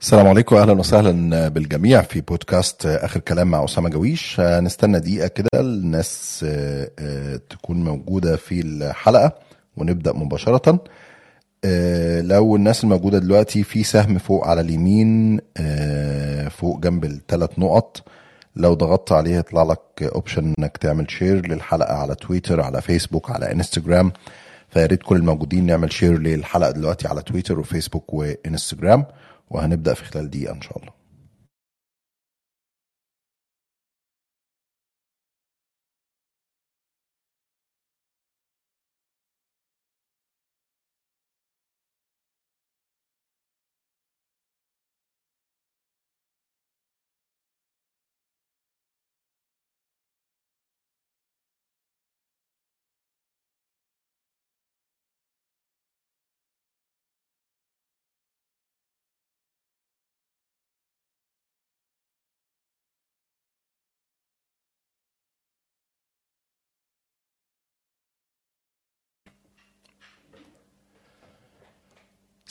السلام عليكم أهلا وسهلا بالجميع في بودكاست آخر كلام مع أسامة جويش. هنستنى دقيقة كده الناس آه، آه، تكون موجودة في الحلقة ونبدأ مباشرة. آه، لو الناس الموجودة دلوقتي في سهم فوق على اليمين فوق جنب الثلاث نقط لو ضغطت عليه يطلع لك option إنك تعمل share للحلقة على تويتر على فيسبوك على انستجرام فيا ريت كل الموجودين نعمل share للحلقة دلوقتي على تويتر وفيسبوك وانستجرام وهنبدأ في خلال دقيقة إن شاء الله.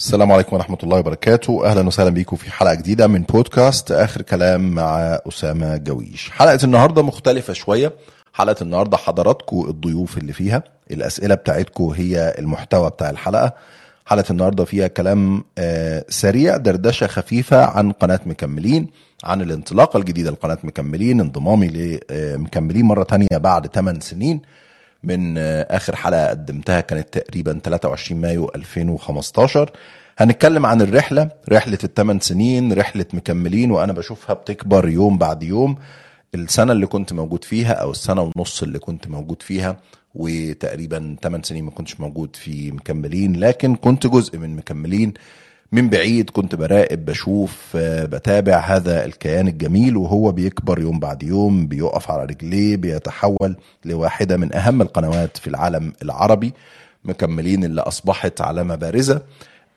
السلام عليكم ورحمة الله وبركاته. أهلا وسهلا بيكم في حلقة جديدة من بودكاست آخر كلام مع أسامة جويش. حلقة النهاردة مختلفة شوية. حلقة النهاردة حضراتكم الضيوف اللي فيها. الأسئلة بتاعتكم هي المحتوى بتاع الحلقة. حلقة النهاردة فيها كلام آه، سريع دردشة خفيفة عن قناة مكملين عن الانطلاقة الجديدة لقناة مكملين انضمامي لمكملين مرة تانية بعد 8 سنين. من آه، آخر حلقة قدمتها كانت تقريبا 23 مايو 2015 هنتكلم عن الرحلة رحلة الثمان سنين رحلة مكملين وأنا بشوفها بتكبر يوم بعد يوم. السنة اللي كنت موجود فيها أو السنة ونص اللي كنت موجود فيها وتقريبا 8 سنين ما كنتش موجود في مكملين لكن كنت جزء من مكملين. من بعيد كنت براقب بشوف آه، بتابع هذا الكيان الجميل وهو بيكبر يوم بعد يوم بيقف على رجليه بيتحول لواحدة من أهم القنوات في العالم العربي مكملين اللي أصبحت علامة بارزة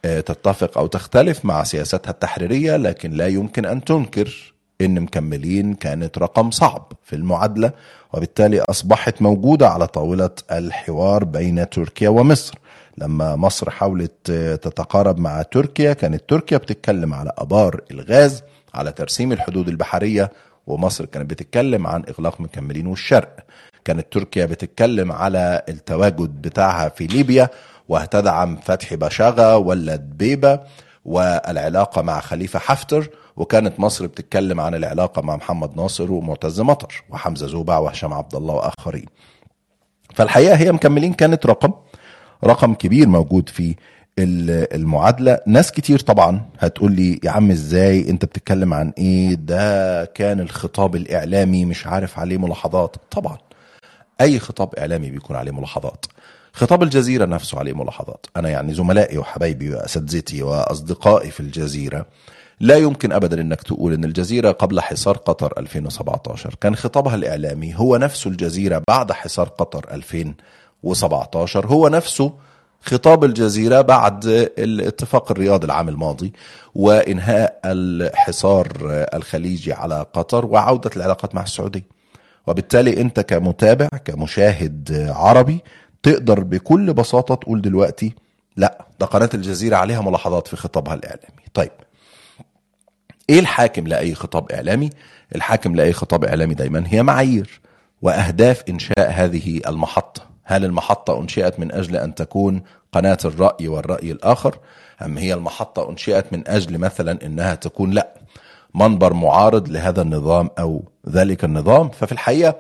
آه، تتفق أو تختلف مع سياستها التحريرية لكن لا يمكن أن تنكر إن مكملين كانت رقم صعب في المعادلة وبالتالي أصبحت موجودة على طاولة الحوار بين تركيا ومصر. لما مصر حاولت تتقارب مع تركيا كانت تركيا بتتكلم على أبار الغاز على ترسيم الحدود البحرية ومصر كانت بتتكلم عن إغلاق مكملين والشرق. كانت تركيا بتتكلم على التواجد بتاعها في ليبيا وهتدعم فتح بشاغة ولا دبيبة والعلاقة مع خليفة حفتر وكانت مصر بتتكلم عن العلاقة مع محمد ناصر ومعتز مطر وحمزة زوبع وهشام عبد الله وآخرين. فالحقيقة هي مكملين كانت رقم. رقم كبير موجود في ال- المعادلة. ناس كتير طبعا هتقول لي يا عم إزاي؟ أنت بتتكلم عن إيه؟ ده كان الخطاب الإعلامي مش عارف عليه ملاحظات. طبعا. أي خطاب إعلامي بيكون عليه ملاحظات. خطاب الجزيرة نفسه عليه ملاحظات. أنا يعني زملائي وحبايبي وأساتذتي وأصدقائي في الجزيرة لا يمكن ابدا إنك تقول إن الجزيرة قبل حصار قطر 2017 كان خطابها الإعلامي هو نفسه الجزيرة بعد حصار قطر 2017 هو نفسه خطاب الجزيرة بعد الاتفاق الرياض العام الماضي وإنهاء الحصار الخليجي على قطر وعودة العلاقات مع السعودية. وبالتالي أنت كمتابع كمشاهد عربي تقدر بكل بساطة تقول دلوقتي لا ده قناة الجزيرة عليها ملاحظات في خطابها الإعلامي. طيب إيه الحاكم لأي خطاب إعلامي؟ الحاكم لأي خطاب إعلامي دايما هي معايير وأهداف إنشاء هذه المحطة. هل المحطة أنشئت من أجل أن تكون قناة الرأي والرأي الآخر؟ أم هي المحطة أنشئت من أجل مثلا إنها تكون لا؟ منبر معارض لهذا النظام أو ذلك النظام؟ ففي الحقيقة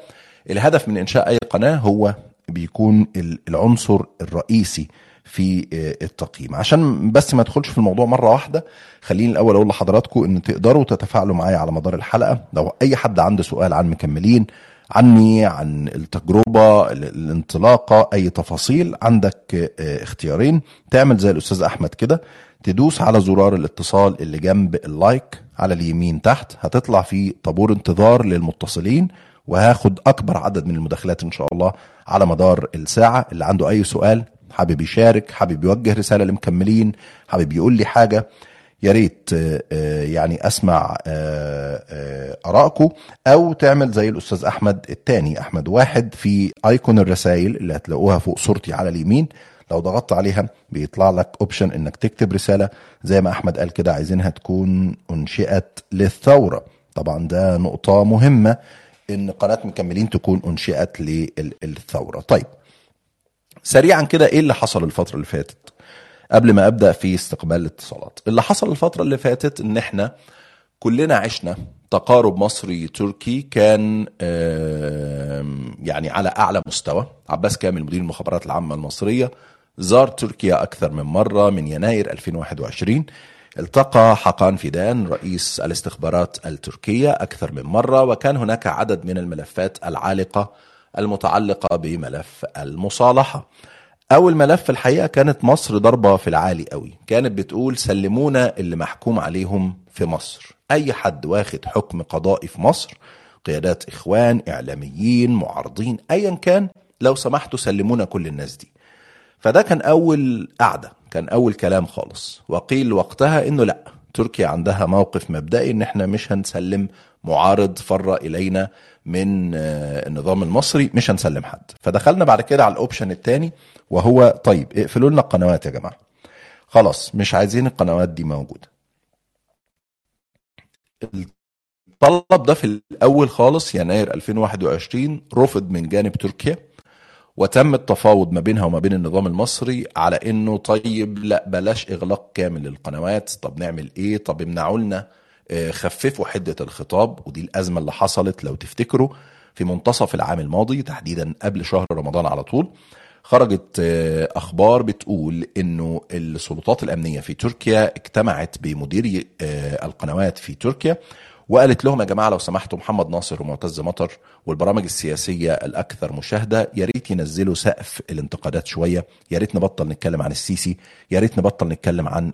الهدف من إنشاء أي قناة هو بيكون ال- العنصر الرئيسي في آه، التقييم. عشان بس ما ادخلش في الموضوع مرة واحدة خليني الأول أقول لحضراتكم إن تقدروا تتفاعلوا معايا على مدار الحلقة. لو أي حد عنده سؤال عن مكملين عني عن التجربة ال- الانطلاقة أي تفاصيل عندك آه، اختيارين. تعمل زي الأستاذ أحمد كده تدوس على زرار الاتصال اللي جنب اللايك على اليمين تحت. هتطلع في طابور انتظار للمتصلين وهاخد أكبر عدد من المداخلات إن شاء الله على مدار الساعة. اللي عنده أي سؤال حابب يشارك حابب يوجه رسالة لمكملين حابب يقول لي حاجة يا ريت آه، آه، يعني أسمع آه، آرائكم أو تعمل زي الأستاذ أحمد التاني أحمد واحد في أيكون الرسائل اللي هتلاقوها فوق صورتي على اليمين. لو ضغطت عليها بيطلع لك اوبشن إنك تكتب رسالة. زي ما أحمد قال كده عايزينها تكون أنشئت للثورة. طبعا ده نقطة مهمة إن قناة مكملين تكون أنشئت للثورة. طيب سريعا كده إيه اللي حصل الفترة اللي فاتت؟ قبل ما أبدأ في استقبال الاتصالات. اللي حصل الفترة اللي فاتت إن إحنا كلنا عشنا تقارب مصري تركي كان يعني على أعلى مستوى. عباس كامل مدير المخابرات العامة المصرية زار تركيا أكثر من مرة من يناير 2021 التقى حقان فيدان رئيس الاستخبارات التركية أكثر من مرة وكان هناك عدد من الملفات العالقة المتعلقة بملف المصالحة. أول ملف الحقيقة كانت مصر ضربة في العالي قوي. كانت بتقول سلمونا اللي محكوم عليهم في مصر. أي حد واخد حكم قضائي في مصر قيادات إخوان إعلاميين معارضين ايا كان لو سمحتوا سلمونا كل الناس دي. فده كان أول قعده كان أول كلام خالص. وقيل وقتها إنه لأ تركيا عندها موقف مبدئي إن إحنا مش هنسلم معارض فر إلينا من النظام المصري مش هنسلم حد. فدخلنا بعد كده على الأوبشن الثاني وهو طيب اقفلوا لنا القنوات يا جماعة. خلاص مش عايزين القنوات دي موجودة. الطلب ده في الأول خالص يناير 2021 رفض من جانب تركيا وتم التفاوض ما بينها وما بين النظام المصري على إنه طيب لا بلاش إغلاق كامل للقنوات طب نعمل إيه؟ طب امنعوا لنا خففوا حدة الخطاب ودي الأزمة اللي حصلت لو تفتكروا في منتصف العام الماضي تحديدا قبل شهر رمضان على طول خرجت أخبار بتقول إنه السلطات الأمنية في تركيا اجتمعت بمديري القنوات في تركيا وقالت لهم يا جماعة لو سمحتوا محمد ناصر ومعتز مطر والبرامج السياسية الأكثر مشاهدة يا ريت ينزلوا سقف الانتقادات شوية يا ريت نبطل نتكلم عن السيسي يا ريت نبطل نتكلم عن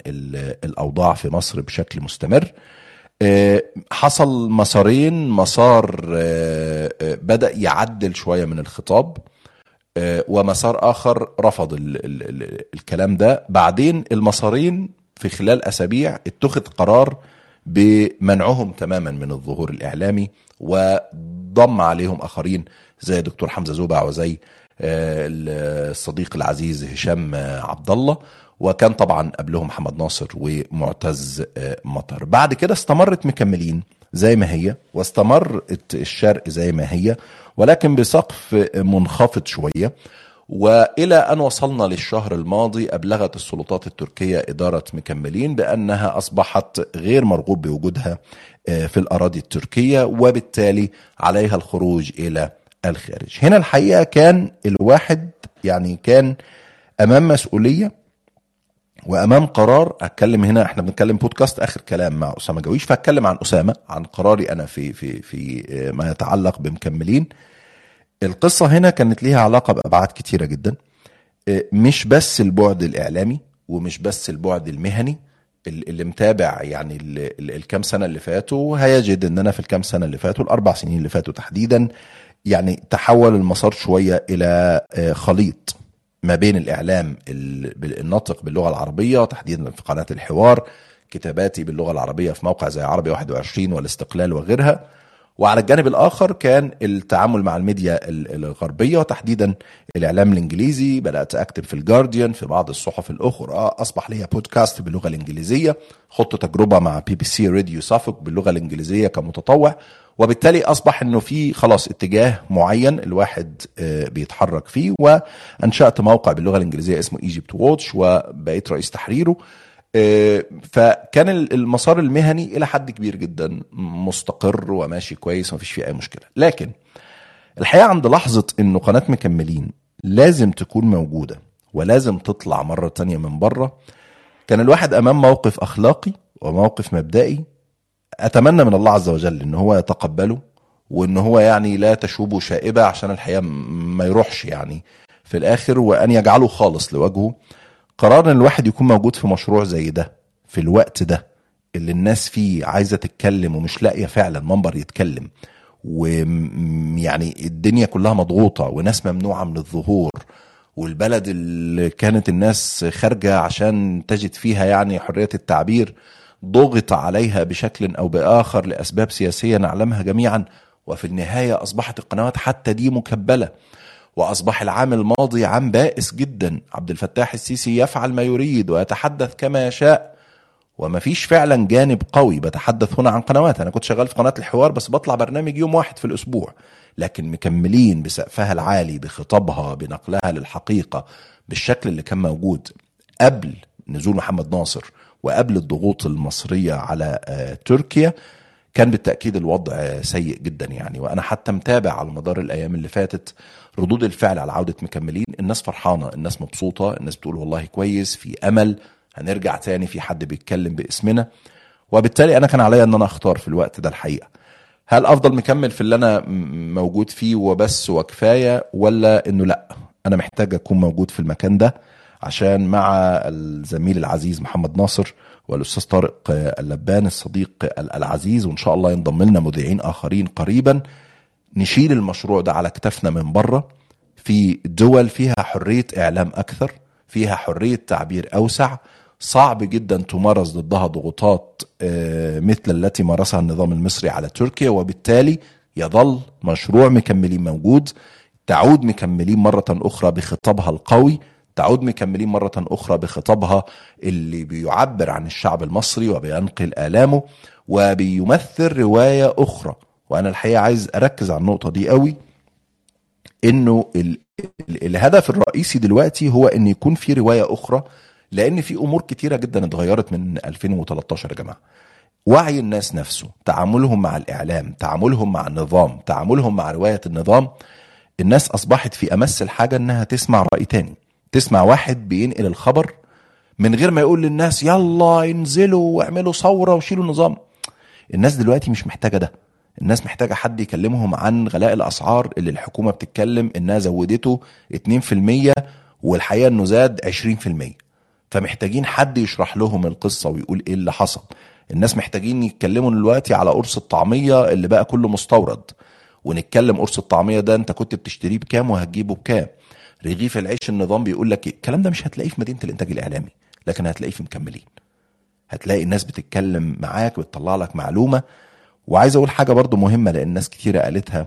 الأوضاع في مصر بشكل مستمر. حصل مسارين. مسار بدأ يعدل شوية من الخطاب ومسار آخر رفض ال ال ال الكلام ده. بعدين المسارين في خلال أسابيع اتخذ قرار بمنعهم تماما من الظهور الإعلامي وضم عليهم آخرين زي دكتور حمزة زوبع وزي الصديق العزيز هشام عبد الله. وكان طبعا قبلهم محمد ناصر ومعتز مطر بعد كده استمرت مكملين زي ما هي واستمرت الشرق زي ما هي ولكن بسقف منخفض شوية وإلى أن وصلنا للشهر الماضي أبلغت السلطات التركية إدارة مكملين بأنها أصبحت غير مرغوب بوجودها في الأراضي التركية وبالتالي عليها الخروج إلى الخارج. هنا الحقيقة كان الواحد يعني كان أمام مسؤولية وأمام قرار أتكلم هنا إحنا بنتكلم بودكاست آخر كلام مع أسامة جويش فأتكلم عن أسامة عن قراري أنا في في في ما يتعلق بمكملين. القصة هنا كانت ليها علاقة بأبعاد كتيرة جدا. مش بس البعد الإعلامي ومش بس البعد المهني اللي متابع يعني الكام سنة اللي فاتوا هيجد إن أنا في الكام سنة اللي فاتوا الأربع سنين اللي فاتوا تحديدا يعني تحول المسار شوية إلى خليط. ما بين الإعلام الناطق باللغة العربية تحديدا في قناة الحوار كتاباتي باللغة العربية في موقع زي عربي 21 والاستقلال وغيرها. وعلى الجانب الآخر كان التعامل مع الميديا الغربية وتحديدا الإعلام الإنجليزي بدأت أكتب في الجارديان في بعض الصحف الأخرى أصبح لي بودكاست باللغة الإنجليزية خدت تجربة مع BBC Radio Suffolk باللغة الإنجليزية كمتطوع وبالتالي أصبح إنه في خلاص اتجاه معين الواحد بيتحرك فيه وأنشأت موقع باللغة الإنجليزية اسمه Egypt Watch وبقيت رئيس تحريره. فكان المسار المهني إلى حد كبير جدا مستقر وماشي كويس ومفيش فيه أي مشكلة. لكن الحقيقة عند لحظة انه قناة مكملين لازم تكون موجودة ولازم تطلع مرة تانية من بره كان الواحد أمام موقف أخلاقي وموقف مبدئي أتمنى من الله عز وجل إن هو يتقبله وإن هو يعني لا تشوبه شائبة عشان الحقيقة ما يروحش يعني في الآخر وأن يجعله خالص لوجهه. قرار إن الواحد يكون موجود في مشروع زي ده في الوقت ده اللي الناس فيه عايزة تتكلم ومش لاقية فعلا منبر يتكلم ويعني الدنيا كلها مضغوطة وناس ممنوعة من الظهور والبلد اللي كانت الناس خارجة عشان تجد فيها يعني حرية التعبير ضغط عليها بشكل أو بآخر لأسباب سياسية نعلمها جميعا وفي النهاية أصبحت القنوات حتى دي مكبلة. وأصبح العام الماضي عام بائس جدا. عبد الفتاح السيسي يفعل ما يريد ويتحدث كما يشاء. وما فيش فعلا جانب قوي. بتحدث هنا عن قنوات. أنا كنت شغال في قناة الحوار بس بطلع برنامج يوم واحد في الأسبوع. لكن مكملين بسقفها العالي بخطابها بنقلها للحقيقة بالشكل اللي كان موجود قبل نزول محمد ناصر وقبل الضغوط المصرية على آه، تركيا كان بالتأكيد الوضع سيء جدا يعني. وأنا حتى متابع على مدار الأيام اللي فاتت ردود الفعل على عودة مكملين الناس فرحانة الناس مبسوطة الناس بتقول والله كويس في أمل هنرجع تاني في حد بيتكلم باسمنا. وبالتالي أنا كان عليا إن أنا أختار في الوقت ده الحقيقة. هل أفضل مكمل في اللي أنا موجود فيه وبس وكفاية ولا إنه لأ أنا محتاج أكون موجود في المكان ده عشان مع الزميل العزيز محمد ناصر والأستاذ طارق اللبان الصديق العزيز وإن شاء الله ينضم لنا مذيعين آخرين قريبا. نشيل المشروع ده على كتافنا من بره. في دول فيها حرية إعلام أكثر فيها حرية تعبير أوسع. صعب جدا تمارس ضدها ضغوطات آه، مثل التي مارسها النظام المصري على تركيا. وبالتالي يظل مشروع مكملين موجود. تعود مكملين مرة أخرى بخطابها القوي. تعود مكملين مرة أخرى بخطابها اللي بيعبر عن الشعب المصري وبينقل آلامه. وبيمثل رواية أخرى وأنا الحقيقة عايز أركز على النقطة دي قوي إنه ال... الهدف الرئيسي دلوقتي هو إن يكون في رواية أخرى لأن في أمور كتيرة جدا اتغيرت من 2013 يا جماعة. وعي الناس نفسه تعاملهم مع الإعلام تعاملهم مع النظام تعاملهم مع رواية النظام الناس أصبحت في أمس الحاجة إنها تسمع رأي تاني تسمع واحد بينقل الخبر من غير ما يقول للناس يلا انزلوا واعملوا ثورة وشيلوا النظام. الناس دلوقتي مش محتاجة ده. الناس محتاجة حد يكلمهم عن غلاء الأسعار اللي الحكومة بتتكلم إنها زودته 2% والحقيقة إنه زاد 20% فمحتاجين حد يشرح لهم القصة ويقول إيه اللي حصل. الناس محتاجين يتكلموا دلوقتي على قرص الطعمية اللي بقى كله مستورد. ونتكلم قرص الطعمية ده أنت كنت بتشتريه بكام وهتجيبه بكام. رغيف العيش النظام بيقول لك الكلام ده مش هتلاقيه في مدينة الإنتاج الإعلامي لكن هتلاقيه في مكملين. هتلاقي الناس بتتكلم معاك بتطلع لك معلومة. وعايز أقول حاجة برضو مهمة لأن ناس كتيرة قالتها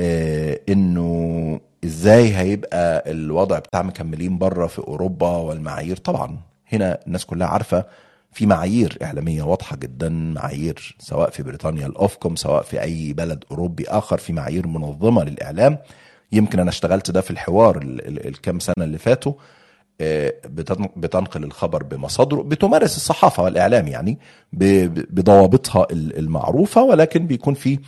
آه إنه إزاي هيبقى الوضع بتاع مكملين بره في أوروبا والمعايير. طبعا هنا الناس كلها عارفة في معايير إعلامية واضحة جدا معايير سواء في بريطانيا الاوفكوم سواء في أي بلد أوروبي آخر في معايير منظمة للإعلام. يمكن أنا اشتغلت ده في الحوار الكام سنة اللي فاتوا. بتنقل الخبر بمصادره بتمارس الصحافة والإعلام يعني بضوابطها المعروفة ولكن بيكون في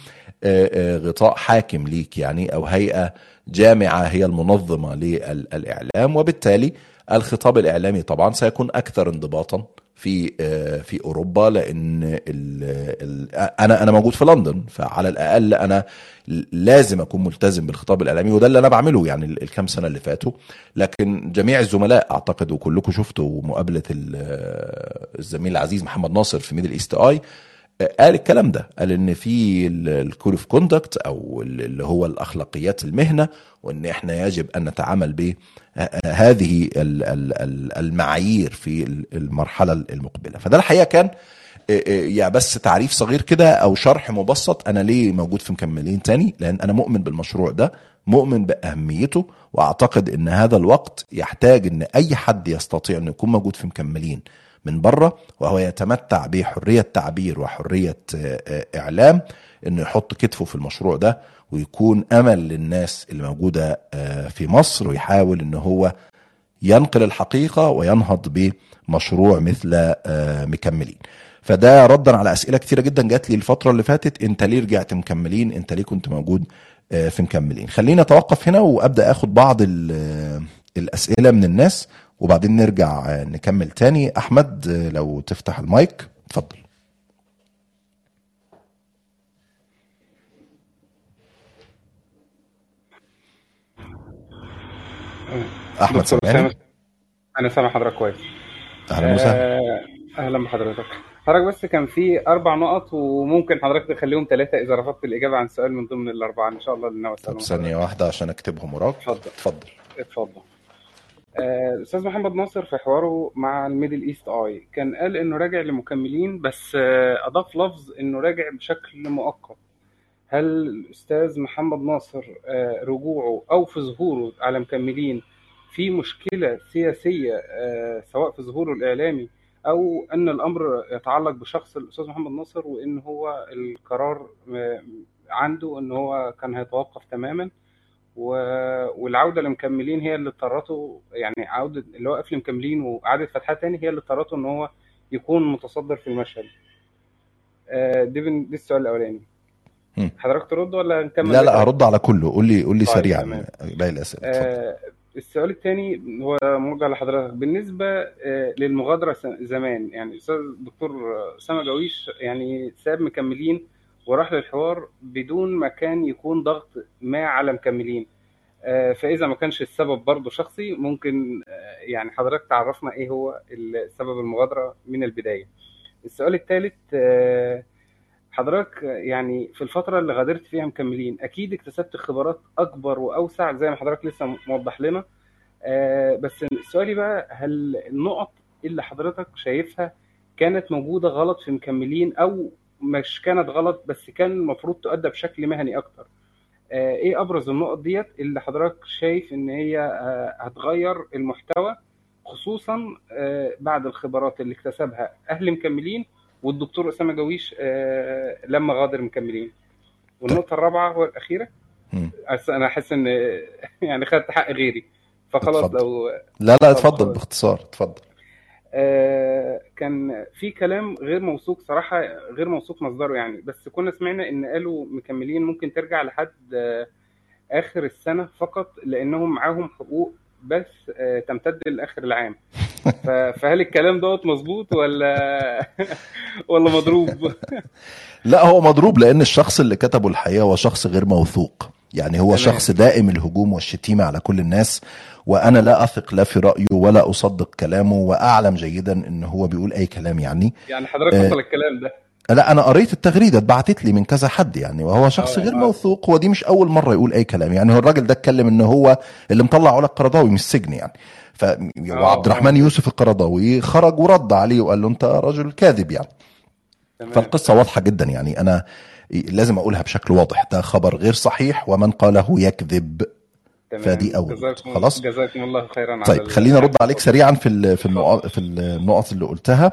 آه، آه، غطاء حاكم ليك يعني أو هيئة جامعة هي المنظمة للإعلام وبالتالي الخطاب الإعلامي طبعا سيكون أكثر انضباطا في آه، في أوروبا لأن ال ال أنا أنا موجود في لندن فعلى الأقل أنا لازم أكون ملتزم بالخطاب الإعلامي وده اللي أنا بعمله يعني الكام سنة اللي فاتوا. لكن جميع الزملاء أعتقد وكلكم شفتوا مقابلة الزميل العزيز محمد ناصر في Middle East Eye قال الكلام ده قال إن في ال code of conduct أو اللي هو الأخلاقيات المهنة وإن إحنا يجب أن نتعامل بهذه المعايير في المرحلة المقبلة. فده الحقيقة كان يعني بس تعريف صغير كده أو شرح مبسط. أنا ليه موجود في مكملين تاني؟ لأن أنا مؤمن بالمشروع ده مؤمن بأهميته وأعتقد إن هذا الوقت يحتاج إن أي حد يستطيع إنه يكون موجود في مكملين من بره وهو يتمتع بحرية تعبير وحرية إعلام إنه يحط كتفه في المشروع ده ويكون أمل للناس اللي موجودة آه، في مصر ويحاول إن هو ينقل الحقيقة وينهض بمشروع مثل مكملين. فده ردا على أسئلة كثيره جدا جات لي الفترة اللي فاتت. أنت ليه رجعت مكملين؟ أنت ليه كنت موجود في مكملين؟ خلينا أتوقف هنا وأبدأ أخد بعض الأسئلة من الناس وبعدين نرجع نكمل تاني. أحمد لو تفتح المايك اتفضل. أحمد سامعني أنا سامع حضرتك كويس. أهلا وسهلا. آه، أهلا بحضرتك. حضرتك بس كان في أربع نقط وممكن حضرتك تخليهم ثلاثة إذا رفضت الإجابة عن سؤال من ضمن الأربعة. إن شاء الله اللي ناوي طب ثانية واحدة عشان أكتبهم وراك. اتفضل. اتفضل. اتفضل. آه، الاستاذ محمد ناصر في حواره مع ال Middle East Eye. كان قال إنه راجع لمكملين بس آه، أضاف لفظ إنه راجع بشكل مؤقت. هل الأستاذ محمد ناصر آه، رجوعه أو في ظهوره على مكملين في مشكلة سياسية آه، سواء في ظهوره الإعلامي أو أن الأمر يتعلق بشخص الأستاذ محمد ناصر وإن هو القرار آه، عنده إن هو كان هيتوقف تماما و- والعودة لمكملين هي اللي اضطرته يعني عودة اللي هو قفل مكملين وإعادة فتحها تاني هي اللي اضطرته إن هو يكون متصدر في المشهد. آه، دي السؤال الأولاني. مم. حضرتك ترد ولا نكمل لا لا؟ هرد على كله قول لي قول لي طيب، سريعا. باقي الاسئله السؤال الثاني هو موجه لحضرتك. بالنسبة آه، للمغادرة زمان يعني الاستاذ الدكتور اسامه جويش يعني ساب مكملين وراح للحوار بدون ما كان يكون ضغط ما على مكملين. آه، فإذا ما كانش السبب برضه شخصي ممكن آه، يعني حضرتك تعرفنا إيه هو السبب المغادرة من البداية. السؤال الثالث حضرتك يعني في الفترة اللي غادرت فيها مكملين أكيد اكتسبت خبرات أكبر وأوسع زي ما حضرتك لسه موضح لنا. آه، بس سؤالي بقى هل النقط اللي حضرتك شايفها كانت موجودة غلط في مكملين أو مش كانت غلط بس كان المفروض تؤدى بشكل مهني أكتر؟ آه، إيه أبرز النقط ديت اللي حضرتك شايف إن هي آه، هتغير المحتوى خصوصا آه، بعد الخبرات اللي اكتسبها أهل مكملين والدكتور أسامة جويش آه، لما غادر مكملين. والنقطة الرابعة والأخيرة مم. أصل أنا أحس إن يعني خدت حق غيري. فخلاص اتفضل. لو لا لا اتفضل. باختصار اتفضل. آه، كان في كلام غير موثوق صراحة غير موثوق مصدره يعني. بس كنا سمعنا إن قالوا مكملين ممكن ترجع لحد آه، آخر السنة فقط لأنهم معاهم حقوق بس تمتد لآخر العام. فهل الكلام دوت مظبوط ولا ولا مضروب؟ لا هو مضروب لأن الشخص اللي كتبه الحقيقة هو شخص غير موثوق يعني هو. شخص دائم الهجوم والشتيمة على كل الناس وأنا لا أثق لا في رأيه ولا أصدق كلامه وأعلم جيدا إن هو بيقول أي كلام يعني يعني حضرتك آه، وصل الكلام ده لا أنا قريت التغريدة اتبعتت لي من كذا حد يعني وهو شخص آه، غير آه. موثوق ودي مش أول مرة يقول أي كلام يعني هو الراجل ده اتكلم إن هو اللي مطلع علا القرضاوي من السجن يعني. ف وعبد الرحمن يوسف القرضاوي خرج ورد عليه وقال له أنت رجل كاذب يعني. تمام. فالقصة واضحة جدا يعني أنا لازم أقولها بشكل واضح ده خبر غير صحيح ومن قاله يكذب. فدي أول جزاكم خلاص؟ جزاكم الله خيرا طيب خلينا ارد عليك سريعا في في في النقط اللي قلتها. آه،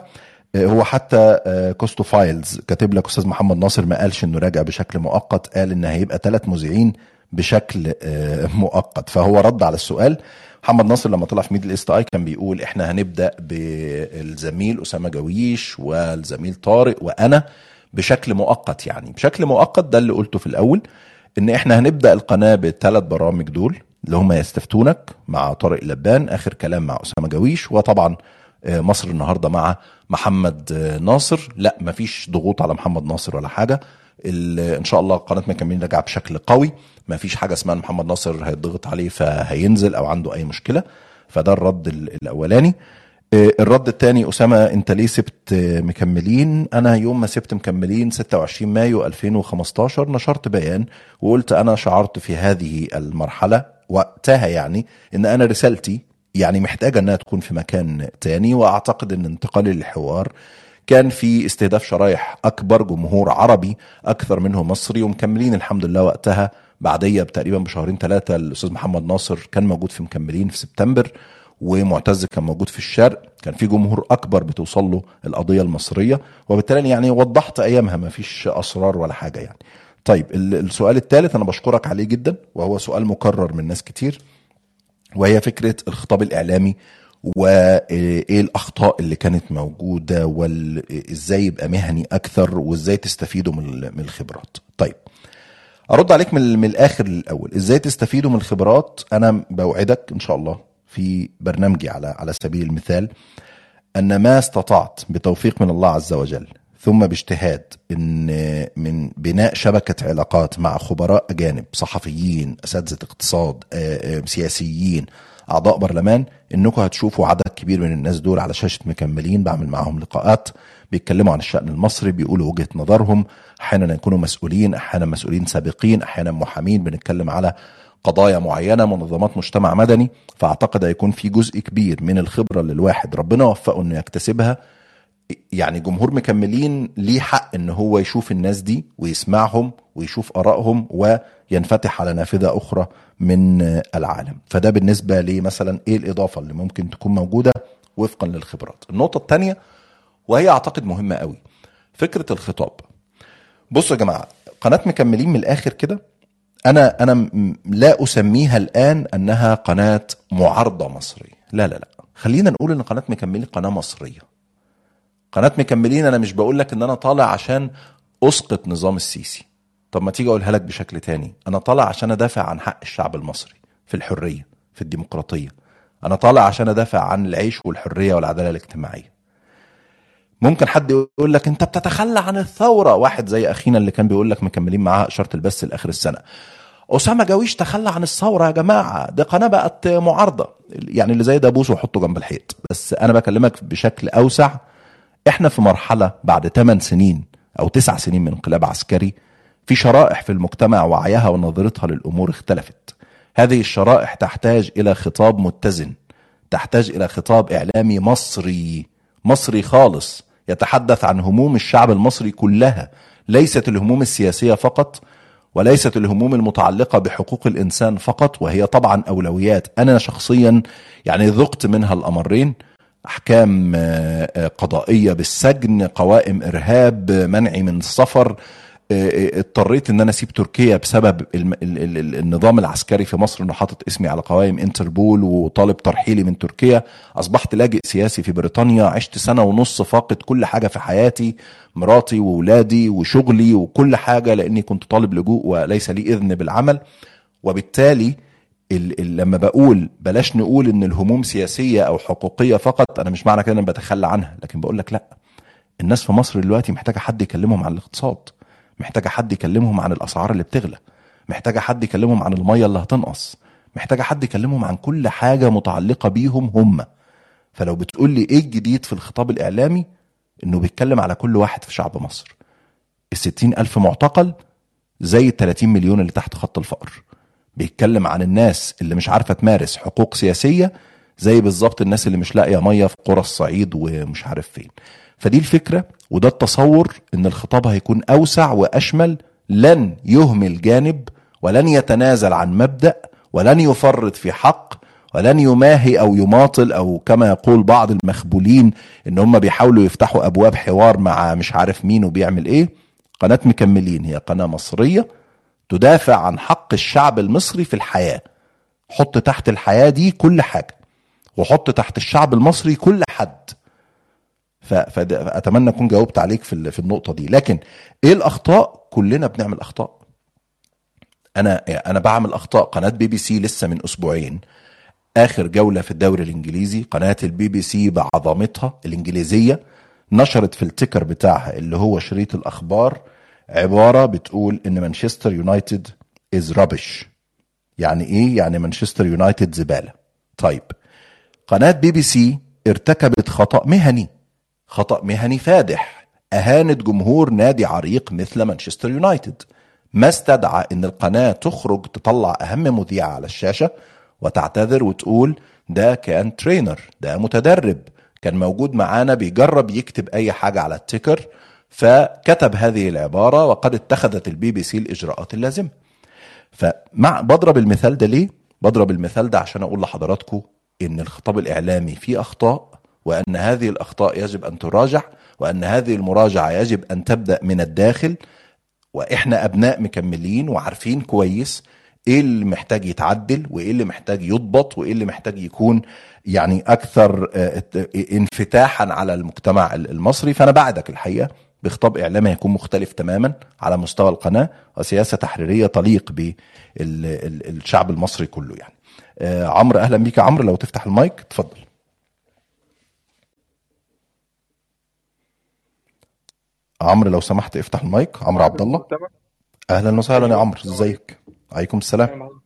هو حتى آه، كوستو Files كاتب لك أستاذ محمد ناصر ما قالش إنه راجع بشكل مؤقت قال إن هيبقى ثلاث مذيعين بشكل آه، مؤقت. فهو رد على السؤال. محمد ناصر لما طلع في Middle East Eye كان بيقول إحنا هنبدأ بالزميل أسامة جويش والزميل طارق وأنا بشكل مؤقت يعني. بشكل مؤقت ده اللي قلته في الأول إن إحنا هنبدأ القناة بالثلاث برامج دول اللي هم يستفتونك مع طارق لبان آخر كلام مع أسامة جويش وطبعا آه، مصر النهارده مع محمد آه، ناصر. لا مفيش ضغوط على محمد ناصر ولا حاجة. إن شاء الله قناة مكملين راجعه بشكل قوي. مفيش حاجة اسمها محمد ناصر هيتضغط عليه فهينزل أو عنده أي مشكلة. فده الرد ال- الأولاني. آه، الرد الثاني أسامة أنت ليه سبت آه، مكملين؟ أنا يوم ما سبت مكملين 26 مايو 2015 نشرت بيان وقلت أنا شعرت في هذه المرحلة وقتها يعني إن أنا رسالتي يعني محتاجة إنها تكون في مكان تاني وأعتقد إن انتقالي للحوار كان في استهداف شرايح أكبر جمهور عربي أكثر منه مصري ومكملين الحمد لله وقتها. بعدية تقريبا بشهرين ثلاثة الأستاذ محمد ناصر كان موجود في مكملين في سبتمبر ومعتز كان موجود في الشرق. كان في جمهور أكبر بتوصل له القضية المصرية وبالتالي يعني وضحت أيامها ما فيش أسرار ولا حاجة يعني. طيب ال- السؤال الثالث أنا بشكرك عليه جدا وهو سؤال مكرر من ناس كتير. وهي فكرة الخطاب الإعلامي وايه الأخطاء اللي كانت موجودة وازاي يبقى مهني أكثر وإزاي تستفيدوا من ال- من الخبرات. طيب أرد عليك من الآخر للأول. إزاي تستفيدوا من الخبرات؟ أنا بوعدك إن شاء الله في برنامجي على على سبيل المثال أن ما استطعت بتوفيق من الله عز وجل ثم باجتهاد ان من بناء شبكة علاقات مع خبراء أجانب صحفيين أساتذة اقتصاد آه، آه، سياسيين أعضاء برلمان. إنكم هتشوفوا عدد كبير من الناس دول على شاشة مكملين. بعمل معاهم لقاءات بيتكلموا عن الشأن المصري بيقولوا وجهة نظرهم. أحيانا يكونوا مسؤولين أحيانا مسؤولين سابقين أحيانا محامين. بنتكلم على قضايا معينة منظمات مجتمع مدني. فأعتقد هيكون في جزء كبير من الخبرة اللي الواحد ربنا وفقه إنه يكتسبها. يعني جمهور مكملين ليه حق إن هو يشوف الناس دي ويسمعهم ويشوف آرائهم وينفتح على نافذة أخرى من العالم. فده بالنسبة لي مثلا إيه الإضافة اللي ممكن تكون موجودة وفقا للخبرات. النقطة الثانية وهي أعتقد مهمة قوي فكرة الخطاب. بصوا يا جماعة قناة مكملين من الآخر كده أنا أنا لا أسميها الآن أنها قناة معارضة مصرية. لا لا لا. خلينا نقول إن قناة مكملين قناة مصرية. قناة مكملين أنا مش بقول لك إن أنا طالع عشان أسقط نظام السيسي. طب ما تيجي أقولها لك بشكل تاني. أنا طالع عشان أدافع عن حق الشعب المصري في الحرية في الديمقراطية. أنا طالع عشان أدافع عن العيش والحرية والعدالة الاجتماعية. ممكن حد يقول لك أنت بتتخلى عن الثورة. واحد زي أخينا اللي كان بيقول لك مكملين معاه اشاره البث لآخر السنة. اسامه جاويش تخلى عن الثورة يا جماعة. دي قناة بقت معارضة. يعني اللي زي ده بوسه وحطه جنب الحيط. بس أنا بكلمك بشكل أوسع. إحنا في مرحلة بعد 8 سنين أو 9 سنين من انقلاب عسكري في شرائح في المجتمع وعيها ونظرتها للأمور اختلفت. هذه الشرائح تحتاج إلى خطاب متزن تحتاج إلى خطاب إعلامي مصري مصري خالص يتحدث عن هموم الشعب المصري كلها. ليست الهموم السياسية فقط وليست الهموم المتعلقة بحقوق الإنسان فقط وهي طبعا أولويات. أنا شخصيا يعني ذقت منها الأمرين. أحكام آه، آه، قضائية بالسجن قوائم إرهاب منعي من السفر. آه، اضطريت إن أنا أسيب تركيا بسبب النظام العسكري في مصر إنه حاطط اسمي على قوائم إنتربول وطالب ترحيلي من تركيا. أصبحت لاجئ سياسي في بريطانيا عشت سنة ونص فاقد كل حاجة في حياتي مراتي وولادي وشغلي وكل حاجة لأني كنت طالب لجوء وليس لي إذن بالعمل. وبالتالي ال ال لما بقول بلاش نقول إن الهموم سياسية أو حقوقية فقط أنا مش معنى كده إن أنا بتخلى عنها لكن بقول لك لأ. الناس في مصر دلوقتي محتاجة حد يكلمهم عن الاقتصاد محتاجة حد يكلمهم عن الأسعار اللي بتغلى محتاجة حد يكلمهم عن المية اللي هتنقص محتاجة حد يكلمهم عن كل حاجة متعلقة بيهم هم. فلو بتقول لي إيه الجديد في الخطاب الإعلامي؟ إنه بيتكلم على كل واحد في شعب مصر. الستين ألف معتقل زي ال 30 مليون اللي تحت خط الفقر. بيتكلم عن الناس اللي مش عارفة تمارس حقوق سياسية زي بالظبط الناس اللي مش لاقية مية في قرى الصعيد ومش عارف فين. فدي الفكرة وده التصور إن الخطاب هيكون أوسع وأشمل لن يهمل جانب ولن يتنازل عن مبدأ ولن يفرط في حق ولن يماهي أو يماطل أو كما يقول بعض المخبولين إن هم بيحاولوا يفتحوا أبواب حوار مع مش عارف مين وبيعمل إيه. قناة مكملين هي قناة مصرية. تدافع عن حق الشعب المصري في الحياة. حط تحت الحياة دي كل حاجة وحط تحت الشعب المصري كل حد. فاتمنى أكون جاوبت عليك في النقطة دي. لكن إيه الأخطاء؟ كلنا بنعمل أخطاء. أنا أنا بعمل أخطاء. قناة بي بي سي لسه من أسبوعين. آخر جولة في الدوري الإنجليزي قناة البي بي سي بعظمتها الإنجليزية نشرت في ال ticker بتاعها اللي هو شريط الأخبار عبارة بتقول إن مانشستر يونايتد is rubbish يعني إيه؟ يعني مانشستر يونايتد زبالة. طيب. قناة بي بي سي ارتكبت خطأ مهني. خطأ مهني فادح. أهانت جمهور نادي عريق مثل مانشستر يونايتد. ما استدعى إن القناة تخرج تطلع أهم مذيع على الشاشة وتعتذر وتقول ده كان trainee ده متدرب. كان موجود معانا بيجرب يكتب أي حاجة على ال ticker. فكتب هذه العبارة وقد اتخذت البي بي سي الإجراءات اللازمة فمع بضرب المثال ده ليه؟ بضرب المثال ده عشان أقول لحضراتكم إن الخطاب الإعلامي فيه أخطاء وأن هذه الأخطاء يجب أن تراجع وأن هذه المراجعة يجب أن تبدأ من الداخل وإحنا أبناء مكملين وعارفين كويس إيه اللي محتاج يتعدل وإيه اللي محتاج يضبط وإيه اللي محتاج يكون يعني أكثر آه، انفتاحا على المجتمع المصري فأنا بعدك الحقيقة بخطاب إعلامي هيكون مختلف تماما على مستوى القناة وسياسة تحريرية تليق بالشعب المصري كله يعني. آه، عمرو أهلا بيك يا عمرو لو تفتح المايك اتفضل. عمرو لو سمحت افتح المايك. عمرو عبد الله. أهلا وسهلا يا عمرو إزيك؟ عليكم السلام.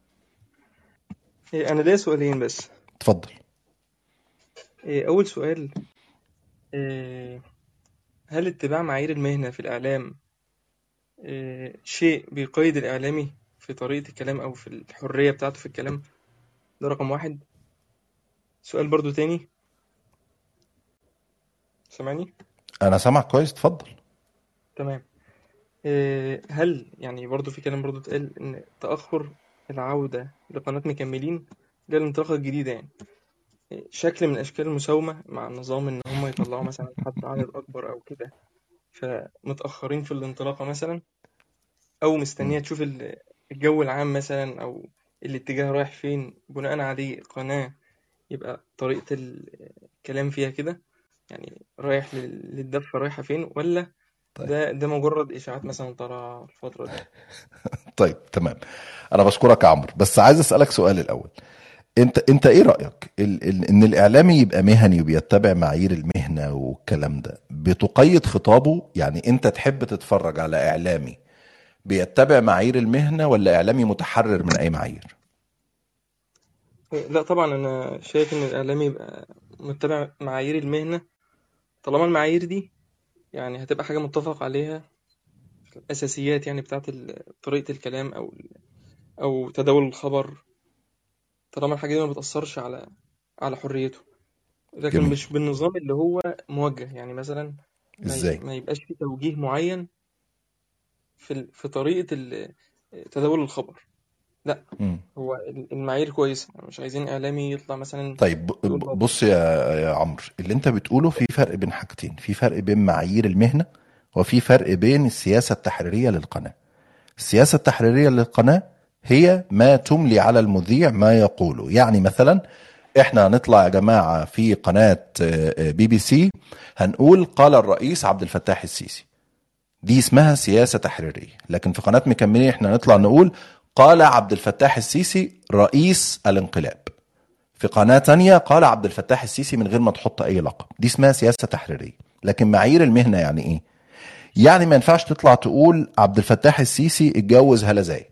إيه، أنا ليا سؤالين بس. اتفضل. إيه، أول سؤال إيه، هل اتباع معايير المهنة في الإعلام إيه، شيء بيقيد الإعلامي في طريقة الكلام أو في الحرية بتاعته في الكلام؟ ده رقم واحد. سؤال برضو تاني. سامعني؟ أنا سامعك كويس اتفضل. تمام. آه، هل يعني برضو في كلام برضو اتقال إن تأخر العودة لقناة مكملين ده الانطلاقة الجديدة يعني؟ آه، شكل من أشكال المساومة مع النظام إن هم يطلعوا مثلا حد عدد أكبر أو كده فمتأخرين في الانطلاقة مثلا أو مستنية تشوف ال- الجو العام مثلا أو الاتجاه رايح فين بناء عليه القناة يبقى طريقة ال- الكلام فيها كده يعني رايح لل- للدفة رايحة فين ولا طيب. ده ده مجرد إشاعات مثلا طالعة الفترة دي؟ طيب تمام. أنا بشكرك يا عمرو بس عايز أسألك سؤال الأول. انت انت إيه رأيك؟ ال ال ان الإعلامي يبقى مهني وبيتبع معايير المهنة والكلام ده بتقيد خطابه؟ يعني انت تحب تتفرج على إعلامي بيتبع معايير المهنة ولا إعلامي متحرر من أي معايير؟ لا طبعا أنا شايف إن الإعلامي يبقى متبع معايير المهنة. طالما المعايير دي يعني هتبقى حاجة متفق عليها الأساسيات يعني بتاعت ال- طريقة الكلام أو أو تداول الخبر طالما الحاجة دي ما بتأثرش على على حريته. لكن جميل. مش بالنظام اللي هو موجه. يعني مثلا ما ي- إزاي؟ ما يبقاش في توجيه معين في ال- في طريقة ال- تداول الخبر. لا مم. هو ال- المعايير كويسة. مش عايزين إعلامي يطلع مثلا طيب ب- يقول ب- بابا بص يا يا عمرو اللي أنت بتقوله في فرق بين حاجتين. في فرق بين معايير المهنة وفي فرق بين السياسة التحريرية للقناة. السياسة التحريرية للقناة هي ما تملي على المذيع ما يقوله. يعني مثلا إحنا هنطلع يا جماعة في قناة آه، بي بي سي هنقول قال الرئيس عبد الفتاح السيسي. دي اسمها سياسة تحريرية. لكن في قناة مكملين إحنا نطلع نقول قال عبد الفتاح السيسي رئيس الانقلاب. في قناة تانية قال عبد الفتاح السيسي من غير ما تحط أي لقب. دي اسمها سياسة تحريرية. لكن معايير المهنة يعني إيه؟ يعني ما ينفعش تطلع تقول عبد الفتاح السيسي اتجوز هلا زايد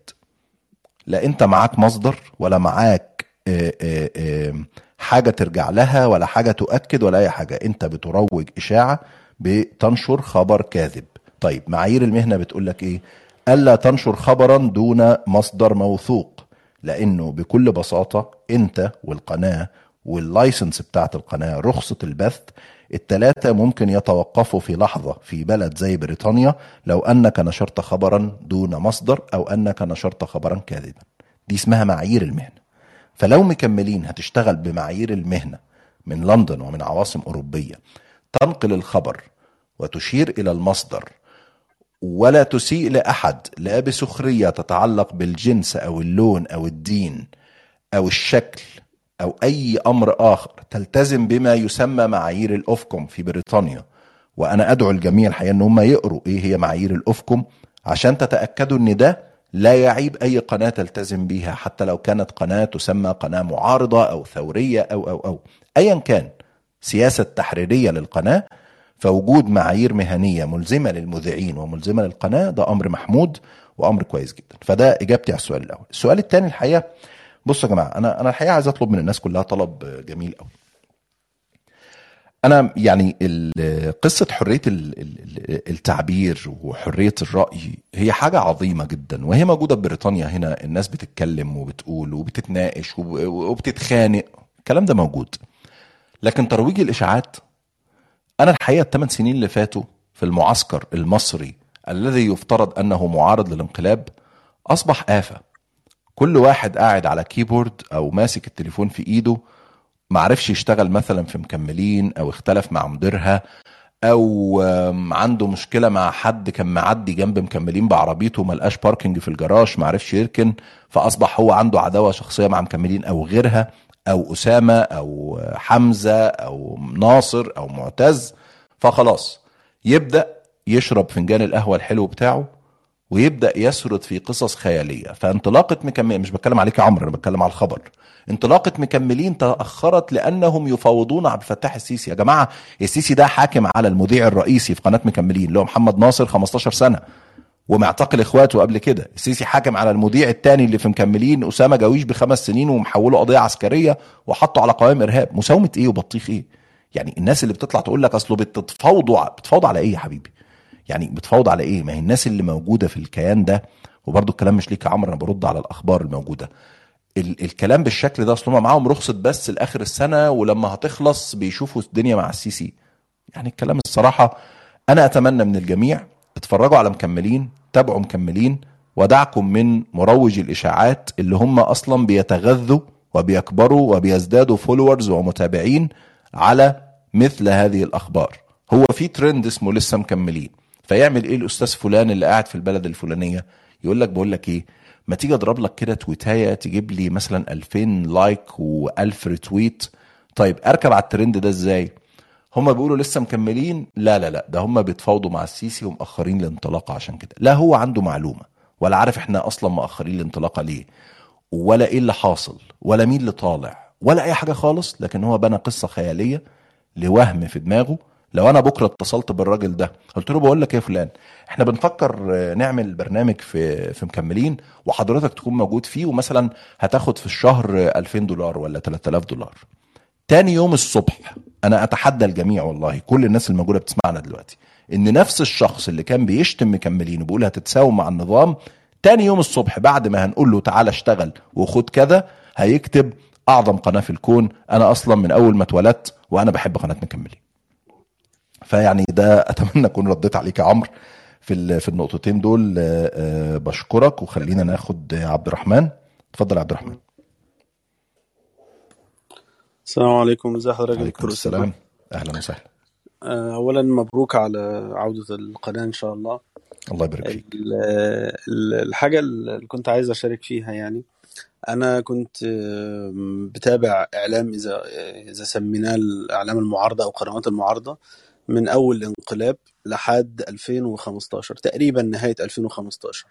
لا انت معاك مصدر ولا معاك آه، آه، حاجة ترجع لها ولا حاجة تؤكد ولا أي حاجة. أنت بتروج إشاعة بتنشر خبر كاذب. طيب معايير المهنة بتقول لك إيه؟ ألا تنشر خبرا دون مصدر موثوق لأنه بكل بساطة أنت والقناة وال license بتاعت القناة رخصة البث التلاتة ممكن يتوقفوا في لحظة في بلد زي بريطانيا لو أنك نشرت خبرا دون مصدر أو أنك نشرت خبرا كاذبا. دي اسمها معايير المهنة. فلو مكملين هتشتغل بمعايير المهنة من لندن ومن عواصم أوروبية تنقل الخبر وتشير إلى المصدر ولا تسيء لأحد لا بسخرية تتعلق بالجنس أو اللون أو الدين أو الشكل أو أي أمر آخر تلتزم بما يسمى معايير الأوفكوم في بريطانيا. وأنا أدعو الجميع الحقيقة أن هم يقروا إيه هي معايير الأوفكوم عشان تتأكدوا أن ده لا يعيب أي قناة تلتزم بيها حتى لو كانت قناة تسمى قناة معارضة أو ثورية أو أو أو. أيا كان سياسة تحريرية للقناة فوجود معايير مهنية ملزمة للمذيعين وملزمة للقناة ده أمر محمود وأمر كويس جدا. فده إجابتي على السؤال الأول. السؤال الثاني الحقيقة بصوا يا جماعة أنا أنا الحقيقة عايز أطلب من الناس كلها طلب جميل قوي أنا يعني ال- ال- التعبير وحرية الرأي هي حاجة عظيمة جدا وهي موجودة في بريطانيا هنا الناس بتتكلم وبتقول وبتتناقش وب- وبتتخانق الكلام ده موجود. لكن ترويج الإشاعات أنا الحقيقة الثمان سنين اللي فاتوا في المعسكر المصري الذي يفترض أنه معارض للانقلاب أصبح آفة. كل واحد قاعد على keyboard أو ماسك التليفون في إيده معرفش يشتغل مثلا في مكملين أو اختلف مع مديرها آم، عنده مشكلة مع حد كان معدي جنب مكملين بعربيته ملقاش parking في الجراج معرفش يركن فأصبح هو عنده عداوة شخصية مع مكملين أو غيرها أو أسامة أو حمزة أو ناصر أو معتز فخلاص يبدأ يشرب فنجان القهوة الحلو بتاعه ويبدأ يسرد في قصص خيالية. فانطلاقة مكملين مش بتكلم عليك يا عمرو أنا بتكلم على الخبر. انطلاقة مكملين تأخرت لأنهم يفاوضون عبد الفتاح السيسي. يا جماعة السيسي ده حاكم على المذيع الرئيسي في قناة مكملين اللي هو محمد ناصر 15 سنة. ومعتقل إخواته قبل كده. السيسي حاكم على المذيع الثاني اللي في مكملين أسامة جاويش بخمس سنين ومحوله قضية عسكرية وحطه على قوائم إرهاب. مساومة إيه وبطيخ إيه؟ يعني الناس اللي بتطلع تقول لك أصله بتتفاوضوا بتفاوض على إيه يا حبيبي؟ يعني بتفاوض على إيه؟ ما هي الناس اللي موجودة في الكيان ده وبرضه الكلام مش ليك يا عمرو أنا برد على الأخبار الموجودة. ال- الكلام بالشكل ده أصل هم معاهم رخصة بس لآخر السنة ولما هتخلص بيشوفوا الدنيا مع السيسي يعني الكلام الصراحة أنا أتمنى من الجميع اتفرجوا على مكملين تابعوا مكملين ودعكم من مروج الإشاعات اللي هم أصلا بيتغذوا وبيكبروا وبيزدادوا followers ومتابعين على مثل هذه الأخبار. هو في ترند اسمه لسه مكملين. فيعمل إيه الأستاذ فلان اللي قاعد في البلد الفلانية؟ يقول لك بقول لك إيه ما تيجي أضرب لك كده تويتاية تجيب لي مثلا 2000 like و1000 retweet؟ طيب أركب على الترند ده إزاي؟ هم بيقولوا لسه مكملين؟ لا لا لا ده هم بيتفاوضوا مع السيسي ومأخرين الانطلاقة عشان كده. لا هو عنده معلومة ولا عارف إحنا أصلا مأخرين الانطلاقة ليه ولا إيه اللي حاصل ولا مين اللي طالع ولا أي حاجة خالص لكن هو بنى قصة خيالية لوهم في دماغه لو أنا بكرة اتصلت بالراجل ده قلت له بقول لك إيه يا فلان إحنا بنفكر نعمل برنامج في في مكملين وحضرتك تكون موجود فيه ومثلا هتاخد في الشهر آه، 2000 دولار ولا 3000 دولار. تاني يوم الصبح أنا أتحدى الجميع والله كل الناس الموجودة بتسمعنا دلوقتي إن نفس الشخص اللي كان بيشتم مكملين وبيقول هتتساوم مع النظام تاني يوم الصبح بعد ما هنقول له تعالى اشتغل وخد كذا هيكتب أعظم قناة في الكون أنا أصلا من أول ما اتولدت وأنا بحب قناة مكملين. فيعني ده أتمنى أكون رديت عليك يا عمرو في في النقطتين دول. آه، آه، بشكرك وخلينا ناخد عبد الرحمن. اتفضل يا عبد الرحمن. السلام عليكم. ازي حضرتك؟ يا دكتور السلام. أهلا وسهلا. آه، اولا مبروك على عودة القناة إن شاء الله. الله يبارك فيك. ال- ال- الحاجة اللي كنت عايز أشارك فيها يعني أنا كنت بتابع إعلام إذا إذا سميناه الإعلام المعارضة أو قنوات المعارضة. من أول الانقلاب لحد 2015 تقريبا نهاية 2015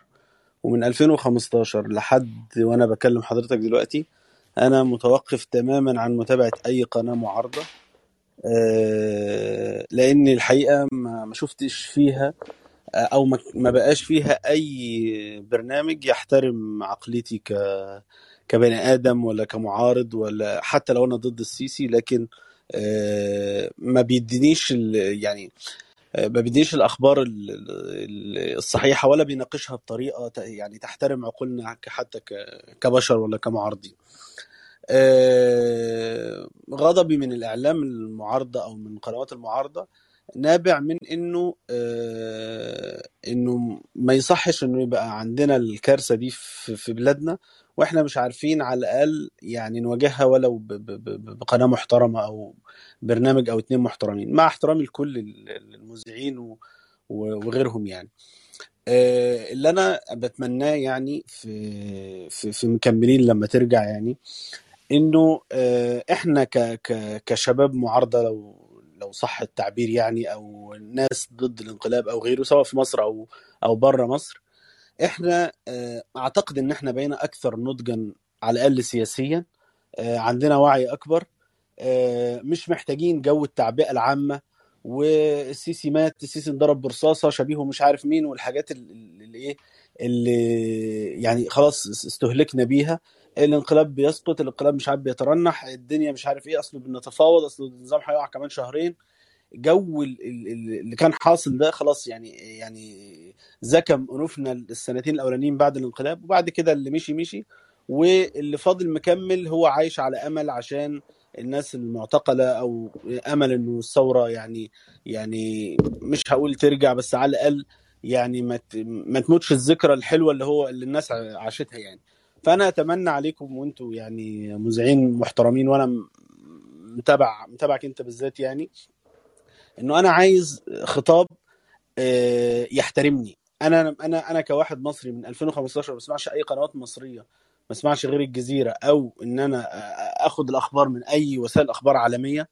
ومن 2015 لحد وأنا بكلم حضرتك دلوقتي أنا متوقف تماما عن متابعة أي قناة معارضة آه، لأن الحقيقة ما شفتش فيها أو ما بقاش فيها أي برنامج يحترم عقليتي ك كبني آدم ولا كمعارض ولا حتى لو أنا ضد السيسي لكن آه، ما بيدينيش يعني آه، ما بيدينيش الأخبار ال- ال- الصحيحة ولا بيناقشها بطريقة يعني تحترم عقولنا حتى كبشر ولا كمعارضين. آه، غضبي من الإعلام المعارضة أو من قنوات المعارضة نابع من إنه آه، إنه ما يصحش إنه يبقى عندنا الكارثة دي في بلادنا وإحنا مش عارفين على الأقل يعني نواجهها ولو بقناة محترمة أو برنامج أو اتنين محترمين مع احترامي لكل ال- المذيعين وغيرهم يعني. آه، اللي أنا بتمناه يعني في في في مكملين لما ترجع يعني إنه آه، إحنا كشباب معارضة لو لو صح التعبير يعني أو ناس ضد الانقلاب أو غيره سواء في مصر أو أو بره مصر. إحنا آه، أعتقد إن إحنا بقينا أكثر نضجا على الأقل سياسيا. آه، عندنا وعي أكبر. آه، مش محتاجين جو التعبئة العامة والسيسي مات السيسي انضرب برصاصة شبيهه مش عارف مين والحاجات اللي اللي إيه اللي يعني خلاص استهلكنا بيها. الانقلاب بيسقط الانقلاب مش عارف بيترنح الدنيا مش عارف إيه اصله بنتفاوض اصله النظام هيقع كمان شهرين. جو ال- ال- ال- اللي كان حاصل ده خلاص يعني يعني زكم أنوفنا السنتين الأولانيين بعد الانقلاب وبعد كده اللي مشي مشي واللي فاضل مكمل هو عايش على أمل عشان الناس المعتقلة أو أمل إنه الثورة يعني يعني مش هقول ترجع بس على الأقل يعني ما تموتش الذكرى الحلوة اللي هو اللي الناس عاشتها يعني. فأنا أتمنى عليكم وأنتم يعني مذيعين محترمين وأنا متابع متابعك أنت بالذات يعني إنه أنا عايز خطاب آه، يحترمني. أنا أنا أنا كواحد مصري من 2015 ما بسمعش أي قنوات مصرية ما بسمعش غير الجزيرة أو إن أنا آه، آخد الأخبار من أي وسائل أخبار عالمية.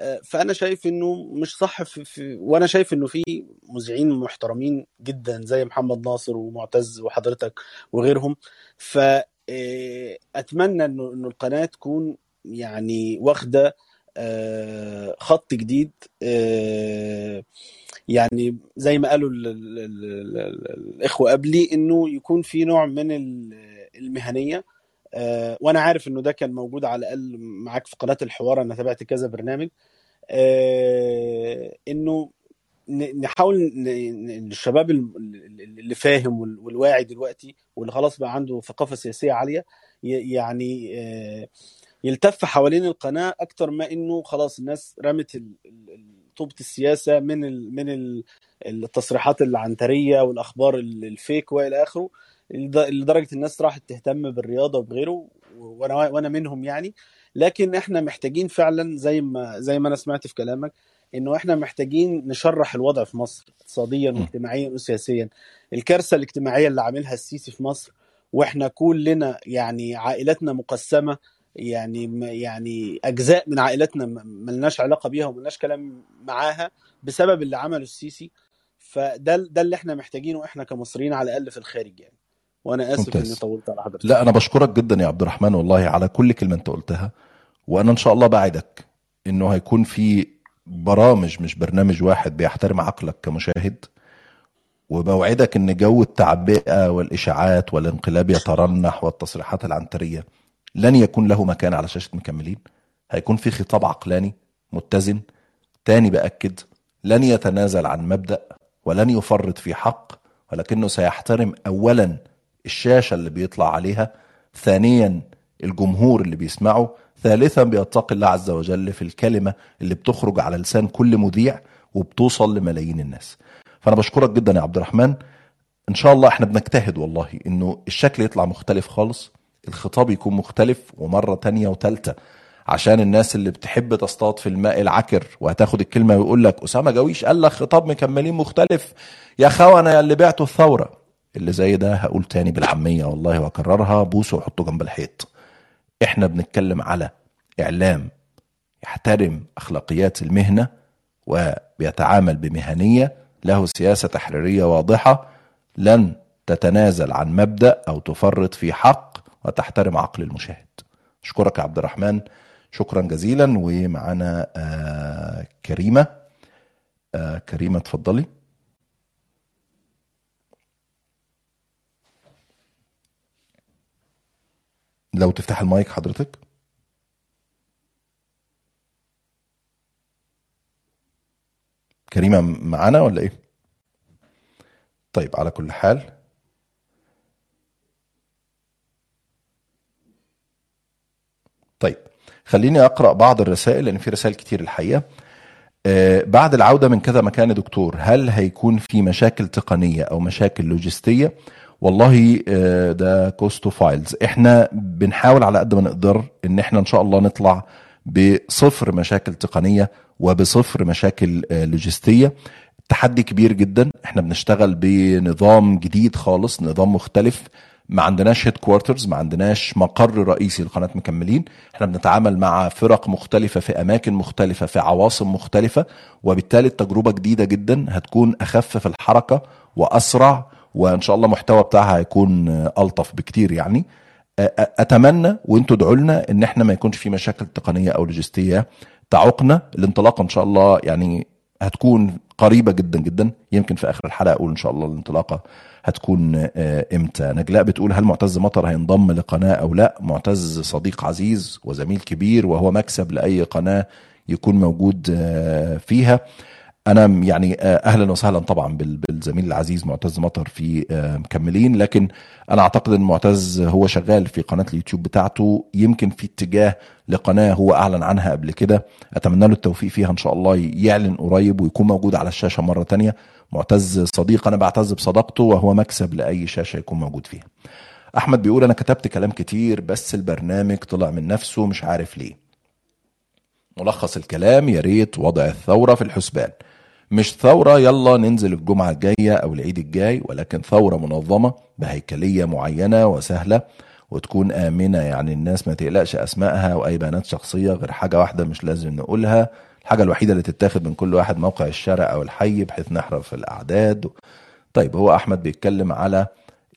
آه، فأنا شايف إنه مش صح في, في وأنا شايف إنه في مذيعين محترمين جدا زي محمد ناصر ومعتز وحضرتك وغيرهم. ف آه، إنه القناة تكون يعني واخدة آه، خط جديد آه، يعني زي ما قالوا ال ال ال ال ال الإخوة قبلي إنه يكون في نوع من ال- المهنية آه، وأنا عارف إنه ده كان موجود على الأقل معاك في قناة الحوار أنا تابعت كذا برنامج إنه نحاول الشباب اللي فاهم وال- والواعي دلوقتي واللي خلاص بقى عنده ثقافة سياسية عالية يعني آه، يلتف حوالين القناة أكتر ما إنه خلاص الناس رمت ال- ال- طوبة السياسة من من ال التصريحات العنترية والأخبار ال- الفيك وإلى آخره لد- لدرجة الناس راحت تهتم بالرياضة وبغيره وأنا وأنا منهم يعني. لكن إحنا محتاجين فعلا زي ما زي ما أنا سمعت في كلامك إنه إحنا محتاجين نشرح الوضع في مصر اقتصاديا. واجتماعيا وسياسيا. الكارثة الاجتماعية اللي عاملها السيسي في مصر وإحنا كلنا يعني عائلاتنا مقسمة يعني يعني أجزاء من عائلتنا م- ملناش علاقة بيها وملناش كلام معاها بسبب اللي عمله السيسي. فده ده اللي إحنا محتاجينه إحنا كمصريين على الأقل في الخارج يعني. وأنا آسف إني طولت على حضرتك. لا أنا بشكرك جدا يا عبد الرحمن والله على كل كلمة أنت قلتها. وأنا إن شاء الله بعدك إنه هيكون في برامج مش برنامج واحد بيحترم عقلك كمشاهد؟ وبوعدك إن جو التعبئة والإشاعات والانقلاب يترنح والتصريحات العنترية لن يكون له مكان على شاشة مكملين؟ هيكون في خطاب عقلاني متزن؟ تاني بأكد لن يتنازل عن مبدأ ولن يفرط في حق ولكنه سيحترم اولا الشاشة اللي بيطلع عليها ثانيا الجمهور اللي بيسمعه ثالثا بيتقي الله عز وجل في الكلمة اللي بتخرج على لسان كل مذيع وبتوصل لملايين الناس. فأنا بشكرك جدا يا عبد الرحمن. إن شاء الله إحنا بنجتهد والله إنه الشكل يطلع مختلف خالص الخطاب يكون مختلف ومرة تانية وتالتة عشان الناس اللي بتحب تصطاد في الماء العكر وهتاخد الكلمة ويقول لك أسامة جويش قال لك خطاب مكملين مختلف. يا خونة اللي بعتوا الثورة اللي زي ده هقول تاني بالعامية والله وأكررها بوسه وحطه جنب الحيط. إحنا بنتكلم على إعلام يحترم أخلاقيات المهنة وبيتعامل بمهنية له سياسة تحريرية واضحة لن تتنازل عن مبدأ أو تفرط في حق وتحترم عقل المشاهد. أشكرك يا عبد الرحمن. شكرا جزيلا. ومعانا آه كريمة. آه كريمة اتفضلي لو تفتح المايك حضرتك. كريمة معانا ولا إيه؟ طيب على كل حال. طيب خليني أقرأ بعض الرسائل لأن في رسائل كتير الحقيقة. آه بعد العودة من كذا مكان يا دكتور هل هيكون في مشاكل تقنية أو مشاكل لوجستية؟ والله آه ده كوستو فايلز إحنا بنحاول على قد ما نقدر إن إحنا إن شاء الله نطلع بصفر مشاكل تقنية وبصفر مشاكل آه لوجستية. تحدي كبير جدا. إحنا بنشتغل بنظام جديد خالص نظام مختلف. ما عندناش headquarters ما عندناش مقر رئيسي لقناة مكملين. إحنا بنتعامل مع فرق مختلفة في أماكن مختلفة في عواصم مختلفة. وبالتالي التجربة جديدة جدا. هتكون أخف في الحركة وأسرع وإن شاء الله المحتوى بتاعها هيكون ألطف بكتير يعني. أتمنى وأنتوا ادعوا لنا إن إحنا ما يكونش في مشاكل تقنية أو لوجستية. تعوقنا الانطلاقة إن شاء الله يعني هتكون قريبة جدا جدا. يمكن في آخر الحلقة أقول إن شاء الله الانطلاقة هتكون إمتى. نجلاء بتقول هل معتز مطر هينضم لقناة أو لا؟ معتز صديق عزيز وزميل كبير وهو مكسب لأي قناة يكون موجود فيها. أنا يعني أهلا وسهلا طبعا بالزميل العزيز معتز مطر في مكملين. لكن أنا أعتقد إن معتز هو شغال في قناة اليوتيوب بتاعته. يمكن في اتجاه لقناة هو أعلن عنها قبل كده. أتمنى له التوفيق فيها إن شاء الله. يعلن قريب ويكون موجود على الشاشة مرة تانية. معتز صديق أنا بعتز بصداقته وهو مكسب لأي شاشة يكون موجود فيها. أحمد بيقول أنا كتبت كلام كتير بس البرنامج طلع من نفسه مش عارف ليه. ملخص الكلام يا ريت وضع الثورة في الحسبان. مش ثورة يلا ننزل الجمعة الجاية أو العيد الجاي ولكن ثورة منظمة بهيكلية معينة وسهلة وتكون آمنة. يعني الناس ما تقلقش أسمائها أو أي بيانات شخصية غير حاجة واحدة مش لازم نقولها. الحاجة الوحيدة اللي تتاخد من كل واحد موقع الشارع أو الحي بحيث نحرف الأعداد. طيب هو أحمد بيتكلم على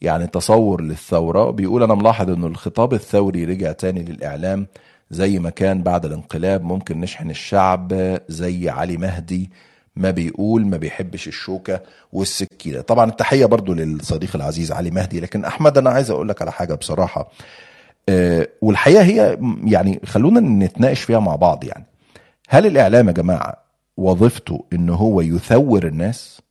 يعني تصور للثورة. بيقول أنا ملاحظ أنه الخطاب الثوري رجع تاني للإعلام زي ما كان بعد الانقلاب. ممكن نشحن الشعب زي علي مهدي ما بيقول ما بيحبش الشوكة والسكينة. طبعا التحية برضو للصديق العزيز علي مهدي لكن أحمد أنا عايز أقول لك على حاجة بصراحة. أه والحقيقة هي يعني خلونا نتناقش فيها مع بعض يعني. هل الإعلام يا جماعة وظيفته إن هو يثور الناس؟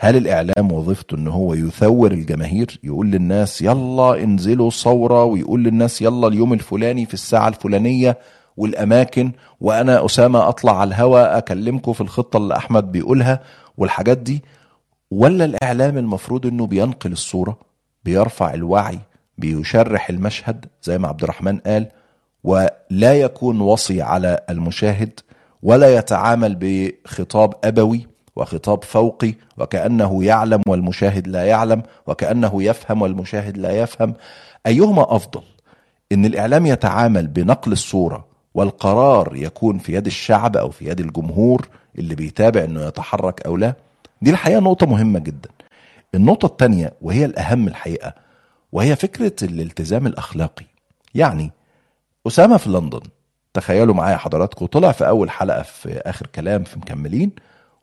هل الإعلام وظيفته إن هو يثور الجماهير؟ يقول للناس يلا انزلوا ثوره ويقول للناس يلا اليوم الفلاني في الساعة الفلانية والأماكن وأنا أسامة أطلع على الهواء أكلمكم في الخطة اللي أحمد بيقولها والحاجات دي. ولا الإعلام المفروض إنه بينقل الصورة بيرفع الوعي بيشرح المشهد زي ما عبد الرحمن قال ولا يكون وصي على المشاهد ولا يتعامل بخطاب أبوي وخطاب فوقي وكأنه يعلم والمشاهد لا يعلم وكأنه يفهم والمشاهد لا يفهم. أيهما أفضل؟ إن الإعلام يتعامل بنقل الصورة والقرار يكون في يد الشعب أو في يد الجمهور اللي بيتابع إنه يتحرك أو لا. دي الحقيقة نقطة مهمة جدا. النقطة الثانية وهي الأهم الحقيقة وهي فكرة الالتزام الأخلاقي. يعني أسامة في لندن تخيلوا معايا حضراتكم طلع في أول حلقة في آخر كلام في مكملين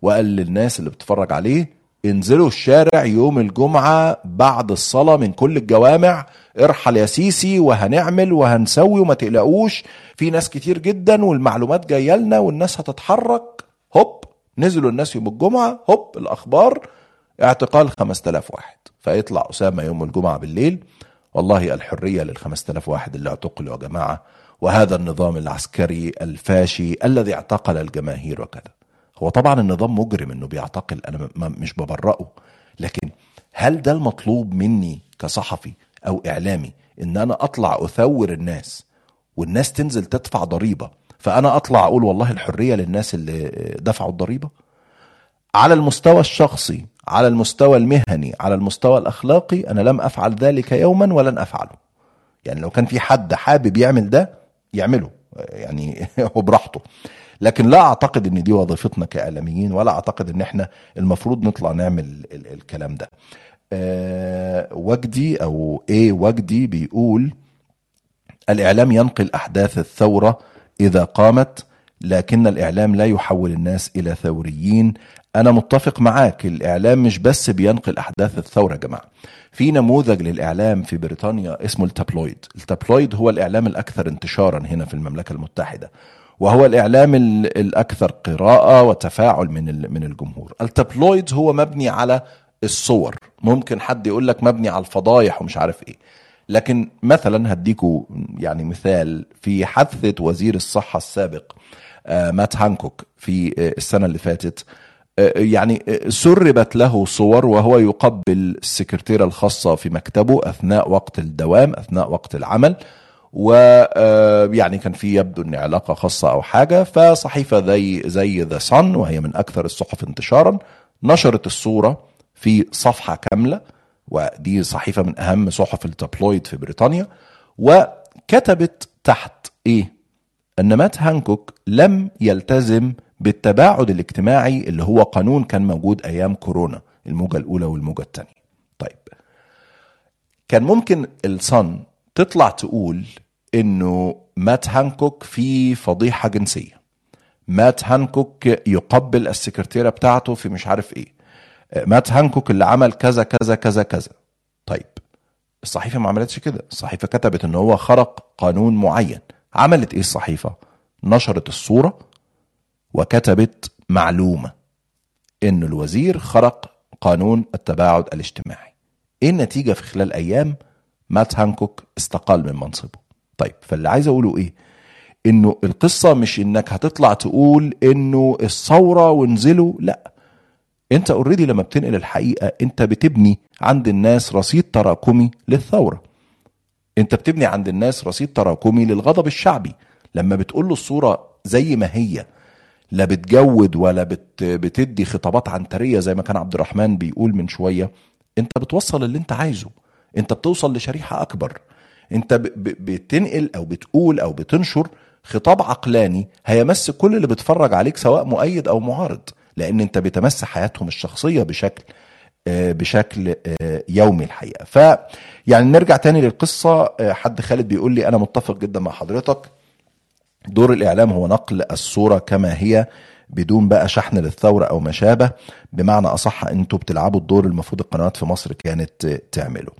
وقال للناس اللي بتتفرج عليه انزلوا الشارع يوم الجمعة بعد الصلاة من كل الجوامع ارحل يا سيسي وهنعمل وهنسوي وما تقلقوش. في ناس كتير جدا والمعلومات جاية لنا والناس هتتحرك. هوب نزلوا الناس يوم الجمعة. هوب الأخبار. اعتقال 5000 واحد. فيطلع أسامة يوم الجمعة بالليل. والله الحرية لل 5000 واحد اللي اعتقلوا يا جماعة. وهذا النظام العسكري الفاشي الذي اعتقل الجماهير وكذا. هو طبعا النظام مجرم إنه بيعتقل. أنا مش ببرئه لكن هل ده المطلوب مني كصحفي؟ أو إعلامي إن أنا أطلع أثور الناس والناس تنزل تدفع ضريبة فأنا أطلع أقول والله الحرية للناس اللي دفعوا الضريبة. على المستوى الشخصي على المستوى المهني على المستوى الأخلاقي أنا لم أفعل ذلك يوما ولن أفعله. يعني لو كان في حد حابب يعمل ده يعمله يعني هو براحته. لكن لا أعتقد إن دي وظيفتنا كإعلاميين ولا أعتقد إن إحنا المفروض نطلع نعمل ال- الكلام ده. وجدي أو إيه وجدي بيقول الإعلام ينقل أحداث الثورة إذا قامت لكن الإعلام لا يحول الناس إلى ثوريين. أنا متفق معاك الإعلام مش بس بينقل أحداث الثورة يا جماعة. في نموذج للإعلام في بريطانيا اسمه التابلويد. التابلويد هو الإعلام الأكثر انتشارا هنا في المملكة المتحدة وهو الإعلام ال- الأكثر قراءة وتفاعل من من الجمهور. ال tabloid هو مبني على الصور. ممكن حد يقول لك مبني على الفضايح ومش عارف إيه. لكن مثلا هديكوا يعني مثال في حادثة وزير الصحة السابق آه، مات هانكوك في آه، السنة اللي فاتت. آه، يعني سربت له صور وهو يقبل السكرتيرة الخاصة في مكتبه أثناء وقت الدوام أثناء وقت العمل. ويعني كان في يبدو إن علاقة خاصة أو حاجة. فصحيفة زي زي ذا صن وهي من أكثر الصحف انتشارا نشرت الصورة في صفحة كاملة ودي صحيفة من أهم صحف ال tabloid في بريطانيا وكتبت تحت إيه؟ أن مات هانكوك لم يلتزم بالتباعد الاجتماعي اللي هو قانون كان موجود أيام كورونا الموجة الأولى والموجة الثانية طيب كان ممكن الصن تطلع تقول إنه مات هانكوك في فضيحة جنسية مات هانكوك يقبل السكرتيرة بتاعته في مش عارف إيه. مات هانكوك اللي عمل كذا كذا كذا كذا. طيب الصحيفة ما عملتش كده. الصحيفة كتبت إن هو خرق قانون معين. عملت إيه الصحيفة؟ نشرت الصورة وكتبت معلومة إن الوزير خرق قانون التباعد الاجتماعي. إيه النتيجة في خلال أيام مات هانكوك؟ استقال من منصبه. طيب فاللي عايز أقوله إيه؟ إنه القصة مش إنك هتطلع تقول إنه الثورة وانزلوا لأ. انت already لما بتنقل الحقيقة انت بتبني عند الناس رصيد تراكمي للثورة. انت بتبني عند الناس رصيد تراكمي للغضب الشعبي. لما بتقول له الصورة زي ما هي لا بتجود ولا بت بتدي خطابات عنترية زي ما كان عبد الرحمن بيقول من شوية انت بتوصل اللي انت عايزه. انت بتوصل لشريحة أكبر. انت بتنقل أو بتقول أو بتنشر خطاب عقلاني هيمس كل اللي بيتفرج عليك سواء مؤيد أو معارض. لأن أنت بتمس حياتهم الشخصية بشكل آه، بشكل آه، يومي الحقيقة. ف يعني نرجع تاني للقصة آه، حد خالد بيقول لي أنا متفق جدا مع حضرتك. دور الإعلام هو نقل الصورة كما هي بدون بقى شحن للثورة أو ما شابه بمعنى أصح أنتوا بتلعبوا الدور المفروض القنوات في مصر كانت تعمله.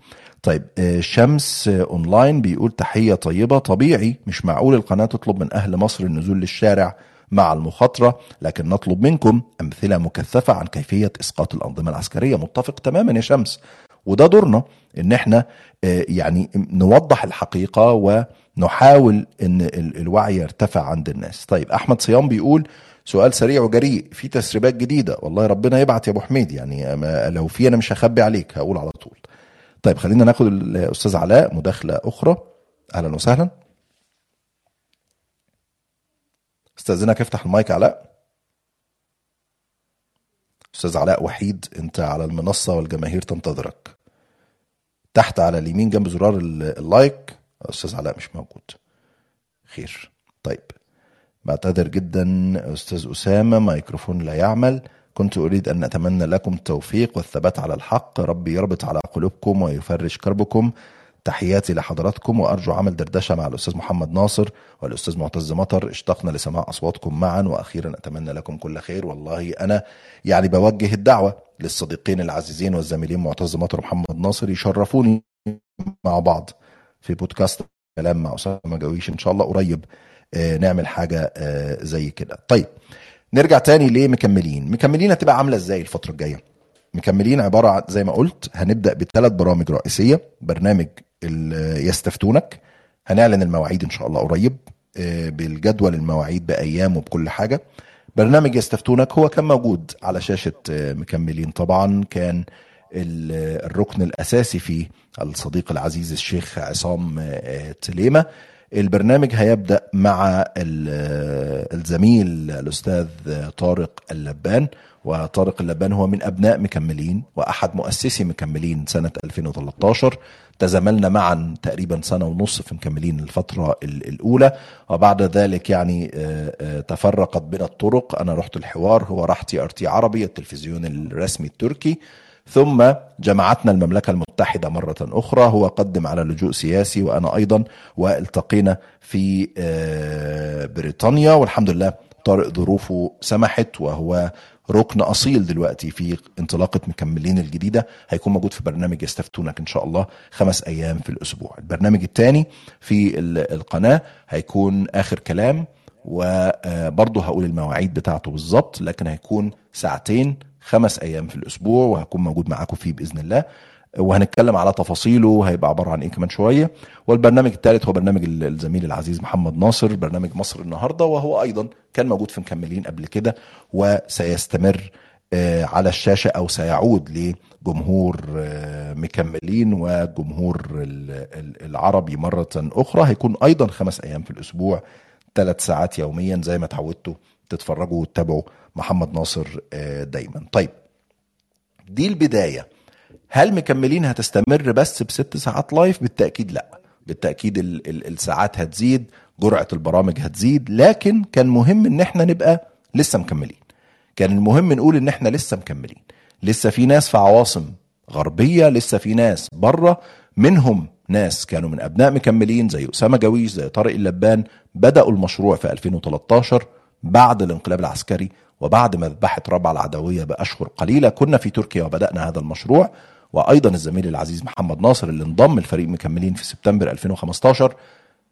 طيب شمس أونلاين بيقول تحية طيبة. طبيعي مش معقول القناة تطلب من أهل مصر النزول للشارع مع المخاطرة لكن نطلب منكم أمثلة مكثفة عن كيفية إسقاط الأنظمة العسكرية. متفق تماما يا شمس. وده دورنا إن إحنا آه، يعني نوضح الحقيقة ونحاول إن ال- الوعي يرتفع عند الناس. طيب أحمد صيام بيقول سؤال سريع وجريء. في تسريبات جديدة. والله ربنا يبعت يا أبو حميد. يعني لو في أنا مش هخبي عليك. هقول على طول. طيب خلينا ناخد الاستاذ علاء مداخلة أخرى. أهلا وسهلا. استاذنك افتح المايك علاء. أستاذ علاء وحيد انت على المنصة والجماهير تنتظرك. تحت على اليمين جنب زرار ال- ال like أستاذ علاء مش موجود. خير. طيب. بعتذر جدا أستاذ أسامة ميكروفون لا يعمل. كنت أريد أن أتمنى لكم التوفيق والثبات على الحق. ربي يربط على قلوبكم ويفرج كربكم. تحياتي لحضراتكم وأرجو عمل دردشة مع الأستاذ محمد ناصر والأستاذ معتز مطر. اشتقنا لسماع أصواتكم معا وأخيرا أتمنى لكم كل خير. والله أنا يعني بوجه الدعوة للصديقين العزيزين والزميلين معتز مطر ومحمد ناصر يشرفوني مع بعض في بودكاست كلام مع أسامة جويش إن شاء الله قريب آه، نعمل حاجة آه، زي كده. طيب نرجع تاني لمكملين مكملين هتبقى عاملة إزاي الفترة الجاية؟ مكملين عبارة عن زي ما قلت هنبدأ بثلاث برامج رئيسية برنامج يستفتونك. هنعلن المواعيد إن شاء الله قريب. آه، بالجدول المواعيد بأيام وبكل حاجة. برنامج يستفتونك هو كان موجود على شاشة آه، مكملين. طبعا كان ال- الركن الأساسي فيه الصديق العزيز الشيخ عصام آه، تليمة. البرنامج هيبدأ مع ال- الزميل الأستاذ طارق اللبان. وطارق اللبان هو من أبناء مكملين وأحد مؤسسي مكملين سنة 2013 تزاملنا معا تقريبا سنة ونص في مكملين الفترة ال- الأولى وبعد ذلك يعني آه، آه، تفرقت بنا الطرق. أنا رحت الحوار هو راح TRT عربي التلفزيون الرسمي التركي. ثم جمعتنا المملكة المتحدة مرة أخرى هو قدم على لجوء سياسي وأنا أيضا والتقينا في آه، بريطانيا. والحمد لله طارق ظروفه سمحت وهو ركن أصيل دلوقتي في انطلاقة مكملين الجديدة هيكون موجود في برنامج يستفتونك إن شاء الله خمس أيام في الأسبوع. البرنامج الثاني في ال- القناة هيكون آخر كلام وبرضه هقول المواعيد بتاعته بالظبط لكن هيكون ساعتين خمس أيام في الأسبوع وهكون موجود معاكم فيه بإذن الله. وهنتكلم على تفاصيله هيبقى عبارة عن إيه كمان شوية. والبرنامج الثالث هو برنامج ال- الزميل العزيز محمد ناصر برنامج مصر النهارده وهو أيضا كان موجود في مكملين قبل كده وسيستمر آه، على الشاشة أو سيعود لجمهور آه، مكملين وجمهور ال- ال- العربي مرة أخرى. هيكون أيضا خمس أيام في الأسبوع ثلاث ساعات يوميا زي ما اتعودتوا تتفرجوا وتتابعوا محمد ناصر آه، دايما. طيب دي البداية. هل مكملين هتستمر بس بست ساعات لايف بالتأكيد لا. بالتأكيد ال ال الساعات هتزيد جرعة البرامج هتزيد لكن كان مهم إن إحنا نبقى لسه مكملين. كان المهم نقول إن إحنا لسه مكملين. لسه في ناس في عواصم غربية لسه في ناس بره منهم ناس كانوا من أبناء مكملين زي أسامة جويش زي طارق اللبان. بدأوا المشروع في 2013 بعد الانقلاب العسكري وبعد مذبحة ربع العدوية بأشهر قليلة. كنا في تركيا وبدأنا هذا المشروع. وأيضا الزميل العزيز محمد ناصر اللي انضم لفريق مكملين في سبتمبر 2015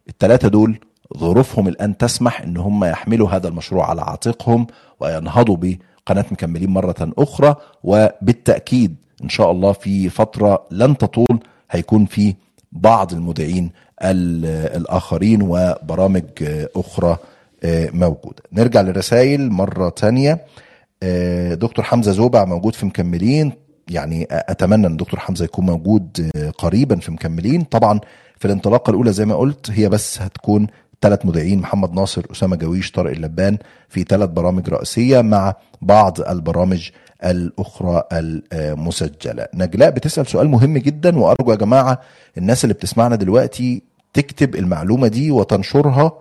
الثلاثه دول ظروفهم الآن تسمح إن هم يحملوا هذا المشروع على عاتقهم وينهضوا بقناة مكملين مرة أخرى وبالتأكيد إن شاء الله في فترة لن تطول هيكون في بعض المذيعين ال- الآخرين وبرامج أخرى آه، موجودة. نرجع للرسائل مرة تانية. آه، دكتور حمزة زوبع موجود في مكملين. يعني أتمنى أن دكتور حمزة يكون موجود آه، قريبا في مكملين. طبعا في الانطلاقة الأولى زي ما قلت هي بس هتكون ثلاث مذيعين محمد ناصر أسامة جويش طارق اللبان في ثلاث برامج رئيسية مع بعض البرامج الأخرى المسجلة. نجلاء بتسأل سؤال مهم جدا وأرجو يا جماعة الناس اللي بتسمعنا دلوقتي تكتب المعلومة دي وتنشرها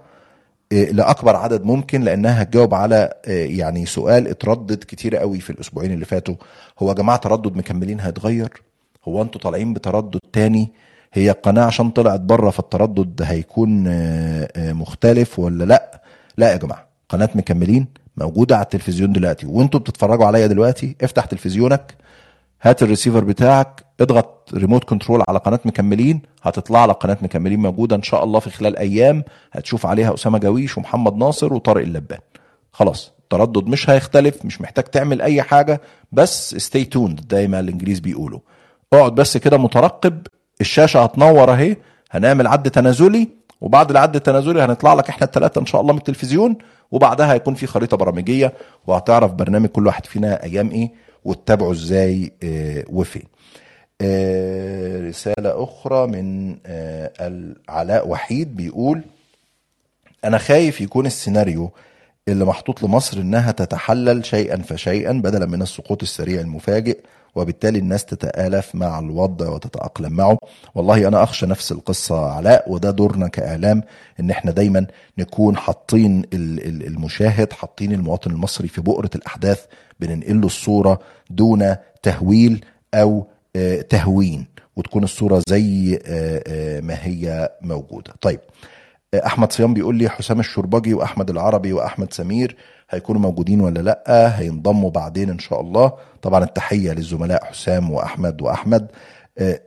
لأكبر عدد ممكن لأنها هتجاوب على آه، يعني سؤال اتردد كتير قوي في الأسبوعين اللي فاتوا. هو يا جماعة تردد مكملين هيتغير؟ هو أنتوا طالعين بتردد تاني؟ هي القناه عشان طلعت بره فالتردد هيكون آه، آه، مختلف ولا لأ؟ لأ يا جماعة. قناة مكملين موجودة على التلفزيون دلوقتي. وأنتوا بتتفرجوا عليا دلوقتي؟ افتح تلفزيونك. هات الريسيفر بتاعك اضغط ريموت كنترول على قناة مكملين هتطلع لك قناة مكملين موجودة إن شاء الله في خلال أيام هتشوف عليها أسامة جويش ومحمد ناصر وطارق اللبان. خلاص التردد مش هيختلف مش محتاج تعمل أي حاجة بس stay tuned زي ما الإنجليز بيقولوا اقعد بس كده مترقب الشاشة هتنور أهي هنعمل عد تنازلي وبعد العد التنازلي هنطلع لك إحنا الثلاثه إن شاء الله من التلفزيون وبعدها هيكون في خريطة برامجية وهتعرف برنامج كل واحد فينا أيام إيه وتتابعه إزاي آه وفين آه رسالة أخرى من آه العلاء وحيد بيقول أنا خايف يكون السيناريو اللي محطوط لمصر إنها تتحلل شيئا فشيئا بدلا من السقوط السريع المفاجئ وبالتالي الناس تتآلف مع الوضع وتتأقلم معه. والله أنا أخشى نفس القصة علاء وده دورنا كإعلام إن إحنا دايما نكون حاطين المشاهد حاطين المواطن المصري في بؤرة الأحداث بننقل له الصورة دون تهويل أو تهوين وتكون الصورة زي ما هي موجودة. طيب أحمد صيام بيقول لي حسام الشربجي وأحمد العربي وأحمد سمير هيكونوا موجودين ولا لأ؟ هينضموا بعدين إن شاء الله. طبعا التحية للزملاء حسام وأحمد وأحمد.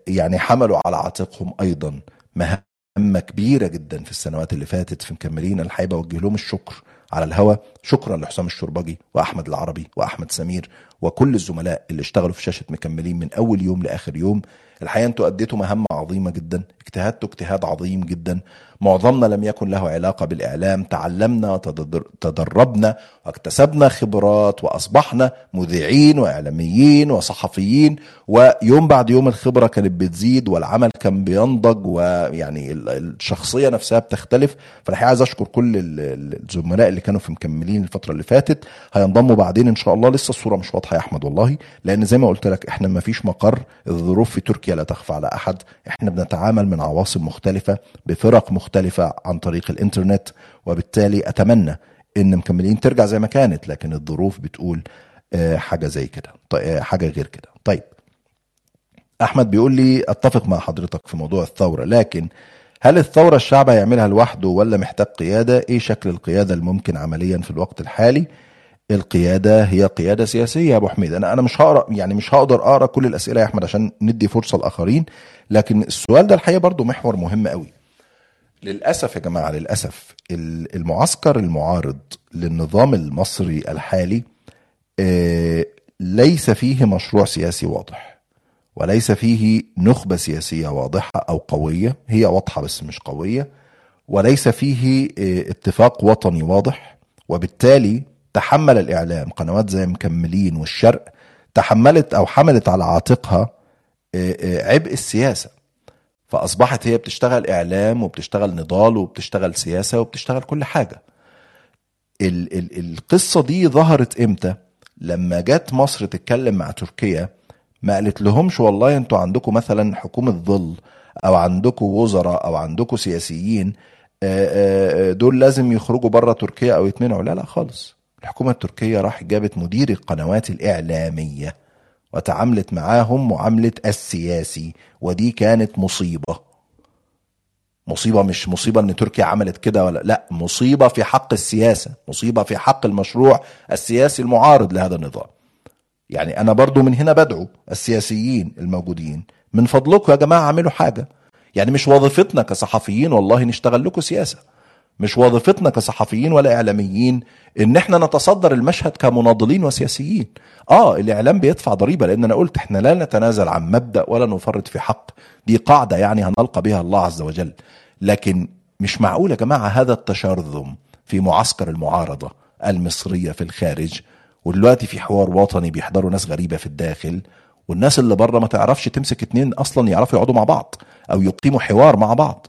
يعني حملوا على عاتقهم أيضا مهمة كبيرة جدا في السنوات اللي فاتت في مكملين الحقيقة بوجه لهم الشكر على الهوا شكرا لحسام الشربجي وأحمد العربي وأحمد سمير وكل الزملاء اللي اشتغلوا في شاشة مكملين من أول يوم لآخر يوم. الحقيقة أنتوا أديتوا مهمة عظيمة جدا اجتهدتوا اجتهاد عظيم جدا. معظمنا لم يكن له علاقة بالإعلام. تعلمنا تدربنا واكتسبنا خبرات وأصبحنا مذيعين وإعلاميين وصحفيين. ويوم بعد يوم الخبرة كانت بتزيد والعمل كان بينضج ويعني الشخصية نفسها بتختلف. فالحقيقة عايز أشكر كل الزملاء اللي كانوا في مكملين الفترة اللي فاتت. هينضموا بعدين إن شاء الله. لسه الصورة مش واضحة يا أحمد والله. لأن زي ما قلت لك إحنا ما فيش مقر. الظروف في تركيا لا تخفى على أحد. إحنا بنتعامل من عواصم مختلفة بفرق مختلفة عن طريق الإنترنت وبالتالي أتمنى إن مكملين ترجع زي ما كانت لكن الظروف بتقول حاجة زي كده. حاجة غير كده. طيب. أحمد بيقول لي أتفق مع حضرتك في موضوع الثورة لكن هل الثورة الشعب هيعملها لوحده ولا محتاج قيادة؟ إيه شكل القيادة الممكن عمليا في الوقت الحالي؟ القيادة هي قيادة سياسية يا أبو حميد. أنا أنا مش هقرأ يعني مش هقدر أقرأ كل الأسئلة يا أحمد عشان ندي فرصة لاخرين لكن السؤال ده الحقيقة برضو محور مهم قوي للأسف يا جماعة للأسف المعسكر المعارض للنظام المصري الحالي ليس فيه مشروع سياسي واضح وليس فيه نخبة سياسية واضحة أو قوية هي واضحة بس مش قوية وليس فيه اتفاق وطني واضح وبالتالي تحمل الإعلام قنوات زي مكملين والشرق تحملت أو حملت على عاتقها عبء السياسة. فأصبحت هي بتشتغل إعلام وبتشتغل نضال وبتشتغل سياسة وبتشتغل كل حاجة. ال ال القصة دي ظهرت إمتى؟ لما جت مصر تتكلم مع تركيا ما قالت لهمش والله أنتوا عندكم مثلا حكومة ظل أو عندكم وزراء أو عندكم سياسيين دول لازم يخرجوا بره تركيا أو يتمنعوا. لا لا خالص. الحكومة التركية راح جابت مدير القنوات الإعلامية. وتعاملت معاهم معاملة السياسي ودي كانت مصيبة. مصيبة مش مصيبة إن تركيا عملت كده ولا لأ مصيبة في حق السياسة مصيبة في حق المشروع السياسي المعارض لهذا النظام. يعني أنا برضو من هنا بدعو السياسيين الموجودين. من فضلكم يا جماعة اعملوا حاجة. يعني مش وظيفتنا كصحفيين والله نشتغل لكم سياسة. مش وظيفتنا كصحفيين ولا إعلاميين إن إحنا نتصدر المشهد كمناضلين وسياسيين. آه الإعلام بيدفع ضريبة لأن أنا قلت إحنا لا نتنازل عن مبدأ ولا نفرط في حق. دي قاعدة يعني هنلقى بها الله عز وجل. لكن مش معقول يا جماعة هذا التشرذم في معسكر المعارضة المصرية في الخارج ودلوقتي في حوار وطني بيحضروا ناس غريبة في الداخل والناس اللي بره ما تعرفش تمسك اتنين أصلا يعرفوا يقعدوا مع بعض أو يقيموا حوار مع بعض.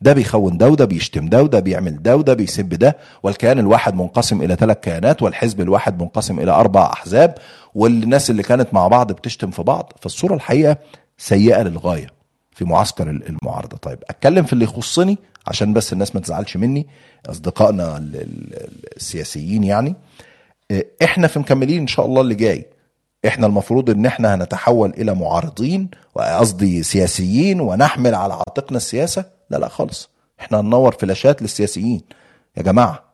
ده بيخون ده وده بيشتم ده وده بيعمل ده وده بيسب ده والكيان الواحد منقسم إلى ثلاث كيانات والحزب الواحد منقسم إلى أربع أحزاب والناس اللي كانت مع بعض بتشتم في بعض. فالصورة الحقيقة سيئة للغاية في معسكر المعارضة. طيب أتكلم في اللي يخصني عشان بس الناس ما تزعلش مني أصدقائنا السياسيين يعني. إحنا في مكملين إن شاء الله اللي جاي. إحنا المفروض إن إحنا هنتحول إلى معارضين قصدي سياسيين ونحمل على عاتقنا السياسة. لا لا خالص. إحنا هننور فلاشات للسياسيين. يا جماعة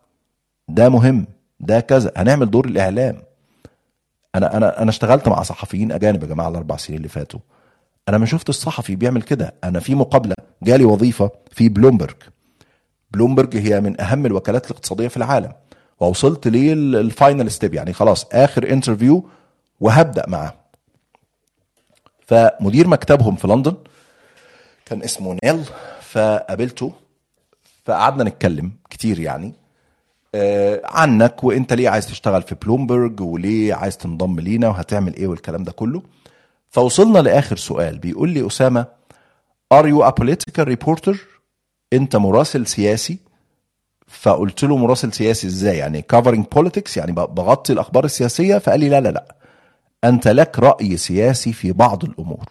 ده مهم ده كذا. هنعمل دور الإعلام. أنا أنا أنا اشتغلت مع صحفيين أجانب يا جماعة الأربع سنين اللي فاتوا. أنا ما شفت الصحفي بيعمل كده. أنا في مقابلة جالي وظيفة في بلومبرج. بلومبرج هي من أهم الوكالات الاقتصادية في العالم. ووصلت لل final step يعني خلاص آخر interview وهبدأ معاه. فمدير مكتبهم في لندن كان اسمه نيل. فقابلته فقعدنا نتكلم كتير يعني. آه، عنك وانت ليه عايز تشتغل في بلومبرج وليه عايز تنضم لينا وهتعمل إيه والكلام ده كله. فوصلنا لآخر سؤال بيقول لي أسامة are you a political reporter? أنت مراسل سياسي. فقلت له مراسل سياسي إزاي؟ يعني covering politics يعني بغطي الأخبار السياسية؟ فقال لي لا لا لا. أنت لك رأي سياسي في بعض الأمور.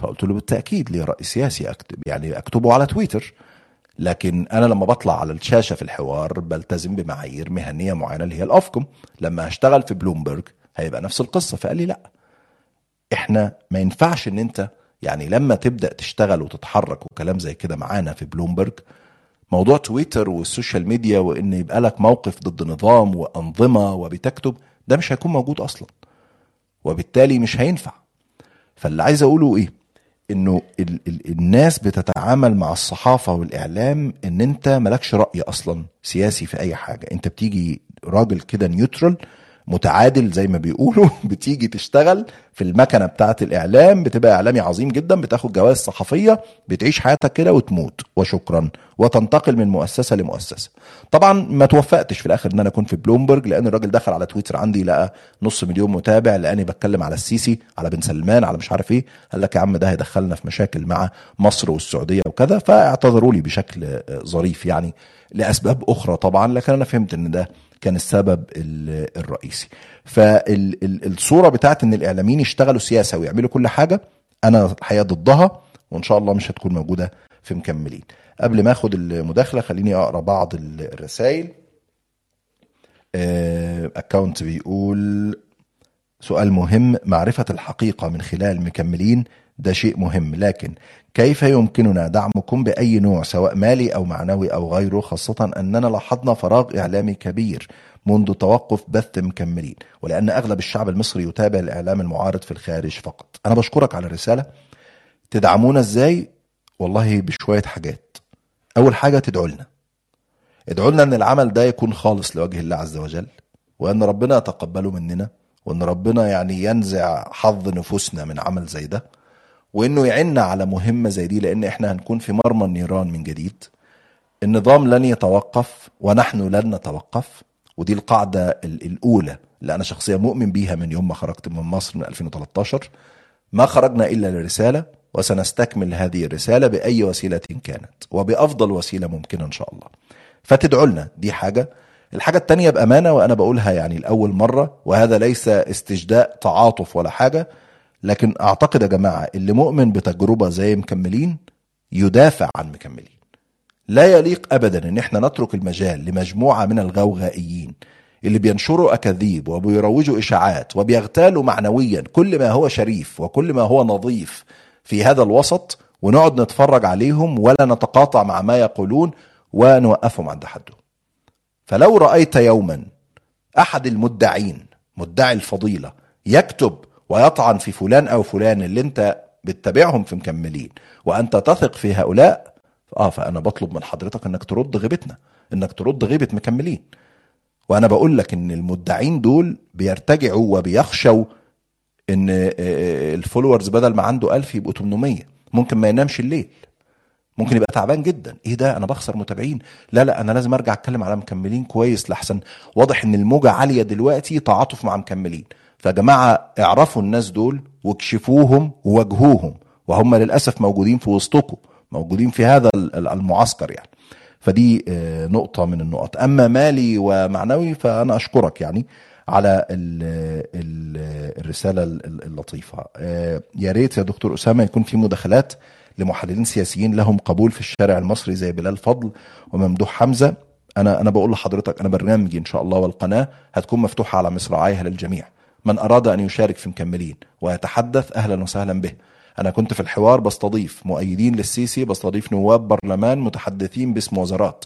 فقلت له بالتأكيد لي رأي سياسي أكتب يعني أكتبه على تويتر. لكن أنا لما بطلع على الشاشة في الحوار بلتزم بمعايير مهنية معينة اللي هي الأفكم. لما هشتغل في بلومبرج هيبقى نفس القصة فقال لي لا. إحنا ما ينفعش إن أنت يعني لما تبدأ تشتغل وتتحرك وكلام زي كده معانا في بلومبرج موضوع تويتر وال social media وإن يبقى لك موقف ضد نظام وأنظمة وبتكتب ده مش هيكون موجود أصلا. وبالتالي مش هينفع. فاللي عايز أقوله إيه؟ إنه ال ال الناس بتتعامل مع الصحافة والإعلام إن أنت مالكش رأي أصلا سياسي في أي حاجة. أنت بتيجي راجل كده neutral متعادل زي ما بيقولوا. بتيجي تشتغل في المكنة بتاعة الإعلام بتبقى إعلامي عظيم جدا بتاخد جوائز صحفية بتعيش حياتك كده وتموت. وشكرا. وتنتقل من مؤسسة لمؤسسة. طبعا ما توفقتش في الآخر إن أنا أكون في بلومبرج لأن الراجل دخل على تويتر عندي لقى نص مليون متابع لأني بتكلم على السيسي على بن سلمان على مش عارف إيه. قال لك يا عم ده هيدخلنا في مشاكل مع مصر والسعودية وكذا. فاعتذروا لي بشكل ظريف يعني لأسباب أخرى طبعا لكن أنا فهمت إن ده كان السبب الرئيسي. فالصوره بتاعت إن الإعلاميين يشتغلوا سياسة ويعملوا كل حاجة أنا الحقيقة ضدها وإن شاء الله مش هتكون موجودة في مكملين. قبل ما آخد المداخلة خليني أقرأ بعض الرسائل. اكونت بيقول سؤال مهم معرفة الحقيقة من خلال مكملين ده شيء مهم لكن كيف يمكننا دعمكم بأي نوع سواء مالي أو معنوي أو غيره خاصة أننا لاحظنا فراغ إعلامي كبير منذ توقف بث مكملين ولأن أغلب الشعب المصري يتابع الإعلام المعارض في الخارج فقط. أنا بشكرك على الرسالة. تدعمونا إزاي؟ والله بشوية حاجات. أول حاجة تدعوا لنا. ادعوا لنا أن العمل ده يكون خالص لوجه الله عز وجل وأن ربنا يتقبله مننا وأن ربنا يعني ينزع حظ نفوسنا من عمل زي ده. وإنه يعنا على مهمة زي دي لأن إحنا هنكون في مرمى النيران من جديد. النظام لن يتوقف ونحن لن نتوقف ودي القاعدة الأولى اللي أنا شخصيا مؤمن بيها من يوم ما خرجت من مصر من 2013 ما خرجنا إلا لرسالة وسنستكمل هذه الرسالة بأي وسيلة كانت وبأفضل وسيلة ممكنة إن شاء الله. فتدعوا لنا دي حاجة. الحاجة التانية بأمانة وأنا بقولها يعني لأول مرة وهذا ليس استجداء تعاطف ولا حاجة. لكن أعتقد يا جماعة اللي مؤمن بتجربة زي مكملين يدافع عن مكملين. لا يليق ابدا إن إحنا نترك المجال لمجموعة من الغوغائيين اللي بينشروا أكاذيب وبيروجوا إشاعات وبيغتالوا معنويا كل ما هو شريف وكل ما هو نظيف في هذا الوسط ونقعد نتفرج عليهم ولا نتقاطع مع ما يقولون ونوقفهم عند حدهم فلو رأيت يوما أحد المدعين مدعي الفضيلة يكتب ويطعن في فلان أو فلان اللي أنت بتتابعهم في مكملين. وأنت تثق في هؤلاء آه فأنا بطلب من حضرتك إنك ترد غيبتنا إنك ترد غيبة مكملين. وأنا بقول لك إن المدعين دول بيرتجعوا وبيخشوا إن الفولورز بدل ما عنده ألف يبقوا 800 ممكن ما ينامش الليل. ممكن يبقى تعبان جدا. إيه ده؟ أنا بخسر متابعين. لا لا أنا لازم أرجع أتكلم على مكملين كويس لحسن. واضح إن الموجة عالية دلوقتي تعاطف مع مكملين. فيا جماعة اعرفوا الناس دول واكشفوهم وواجهوهم وهم للأسف موجودين في وسطكم موجودين في هذا المعسكر يعني. فدي نقطة من النقط. أما مالي ومعنوي فأنا أشكرك يعني على ال ال الرسالة اللطيفة. يا ريت يا دكتور أسامة يكون في مداخلات لمحللين سياسيين لهم قبول في الشارع المصري زي بلال فضل وممدوح حمزة. أنا أنا بقول لحضرتك أنا برنامجي إن شاء الله والقناة هتكون مفتوحة على مصراعيها للجميع. من أراد أن يشارك في مكملين ويتحدث أهلا وسهلا به. أنا كنت في الحوار بستضيف مؤيدين للسيسي بستضيف نواب برلمان متحدثين باسم وزارات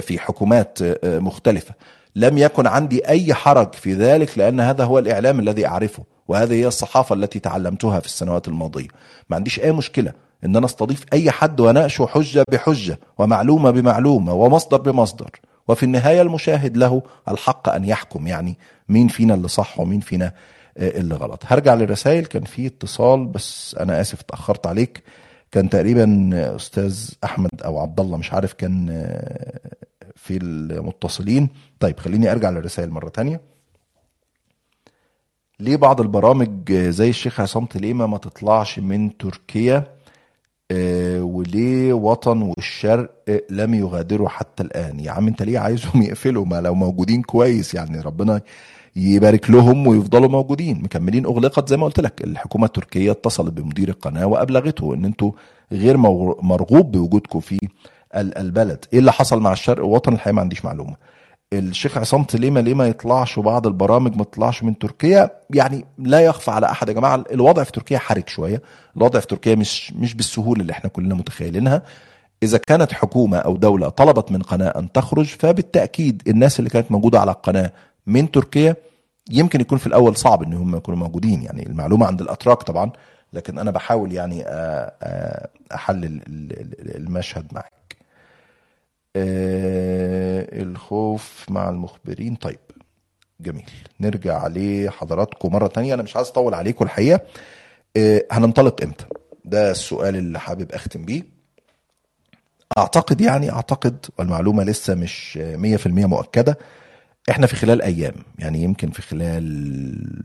في حكومات مختلفة. لم يكن عندي أي حرج في ذلك لأن هذا هو الإعلام الذي أعرفه وهذه هي الصحافة التي تعلمتها في السنوات الماضية. ما عنديش أي مشكلة إن أنا أستضيف أي حد وأناقشه حجة بحجة ومعلومة بمعلومة ومصدر بمصدر. وفي النهاية المشاهد له الحق أن يحكم يعني مين فينا اللي صح ومين فينا آه، اللي غلط. هرجع للرسائل. كان في اتصال بس أنا آسف اتاخرت عليك. كان تقريبا أستاذ أحمد أو عبد الله مش عارف كان آه، في المتصلين. طيب خليني أرجع للرسائل مرة تانية. ليه بعض البرامج آه، زي الشيخ عصام تليمة ما تطلعش من تركيا؟ آه، وليه وطن والشرق آه، لم يغادروا حتى الآن؟ يا عم انت ليه عايزهم يقفلوا؟ ما لو موجودين كويس يعني ربنا يبارك لهم ويفضلوا موجودين. مكملين أغلقت زي ما قلت لك. الحكومة التركية اتصلت بمدير القناة وأبلغته إن أنتوا غير مرغوب بوجودكم في ال- البلد. إيه اللي حصل مع الشرق وطن الحقيقة؟ ما عنديش معلومة. الشيخ عصام تليمة ليه ما يطلعش وبعض البرامج ما تطلعش من تركيا؟ يعني لا يخفى على أحد يا جماعة الوضع في تركيا حرج شوية. الوضع في تركيا مش مش بالسهولة اللي إحنا كلنا متخيلينها. إذا كانت حكومة أو دولة طلبت من قناة أن تخرج فبالتأكيد الناس اللي كانت موجودة على القناه من تركيا يمكن يكون في الأول صعب إن هم يكونوا موجودين. يعني المعلومة عند الأتراك طبعا لكن أنا بحاول يعني آه، آه، أحلل ال- ال- المشهد معاك آه، الخوف مع المخبرين. طيب جميل. نرجع لحضراتكم مرة تانية. أنا مش عايز أطول عليكم الحقيقة. آه، هننطلق إمتى؟ ده السؤال اللي حابب أختم بيه. أعتقد يعني أعتقد والمعلومة لسه مش آه، 100% مؤكدة. إحنا في خلال أيام يعني يمكن في خلال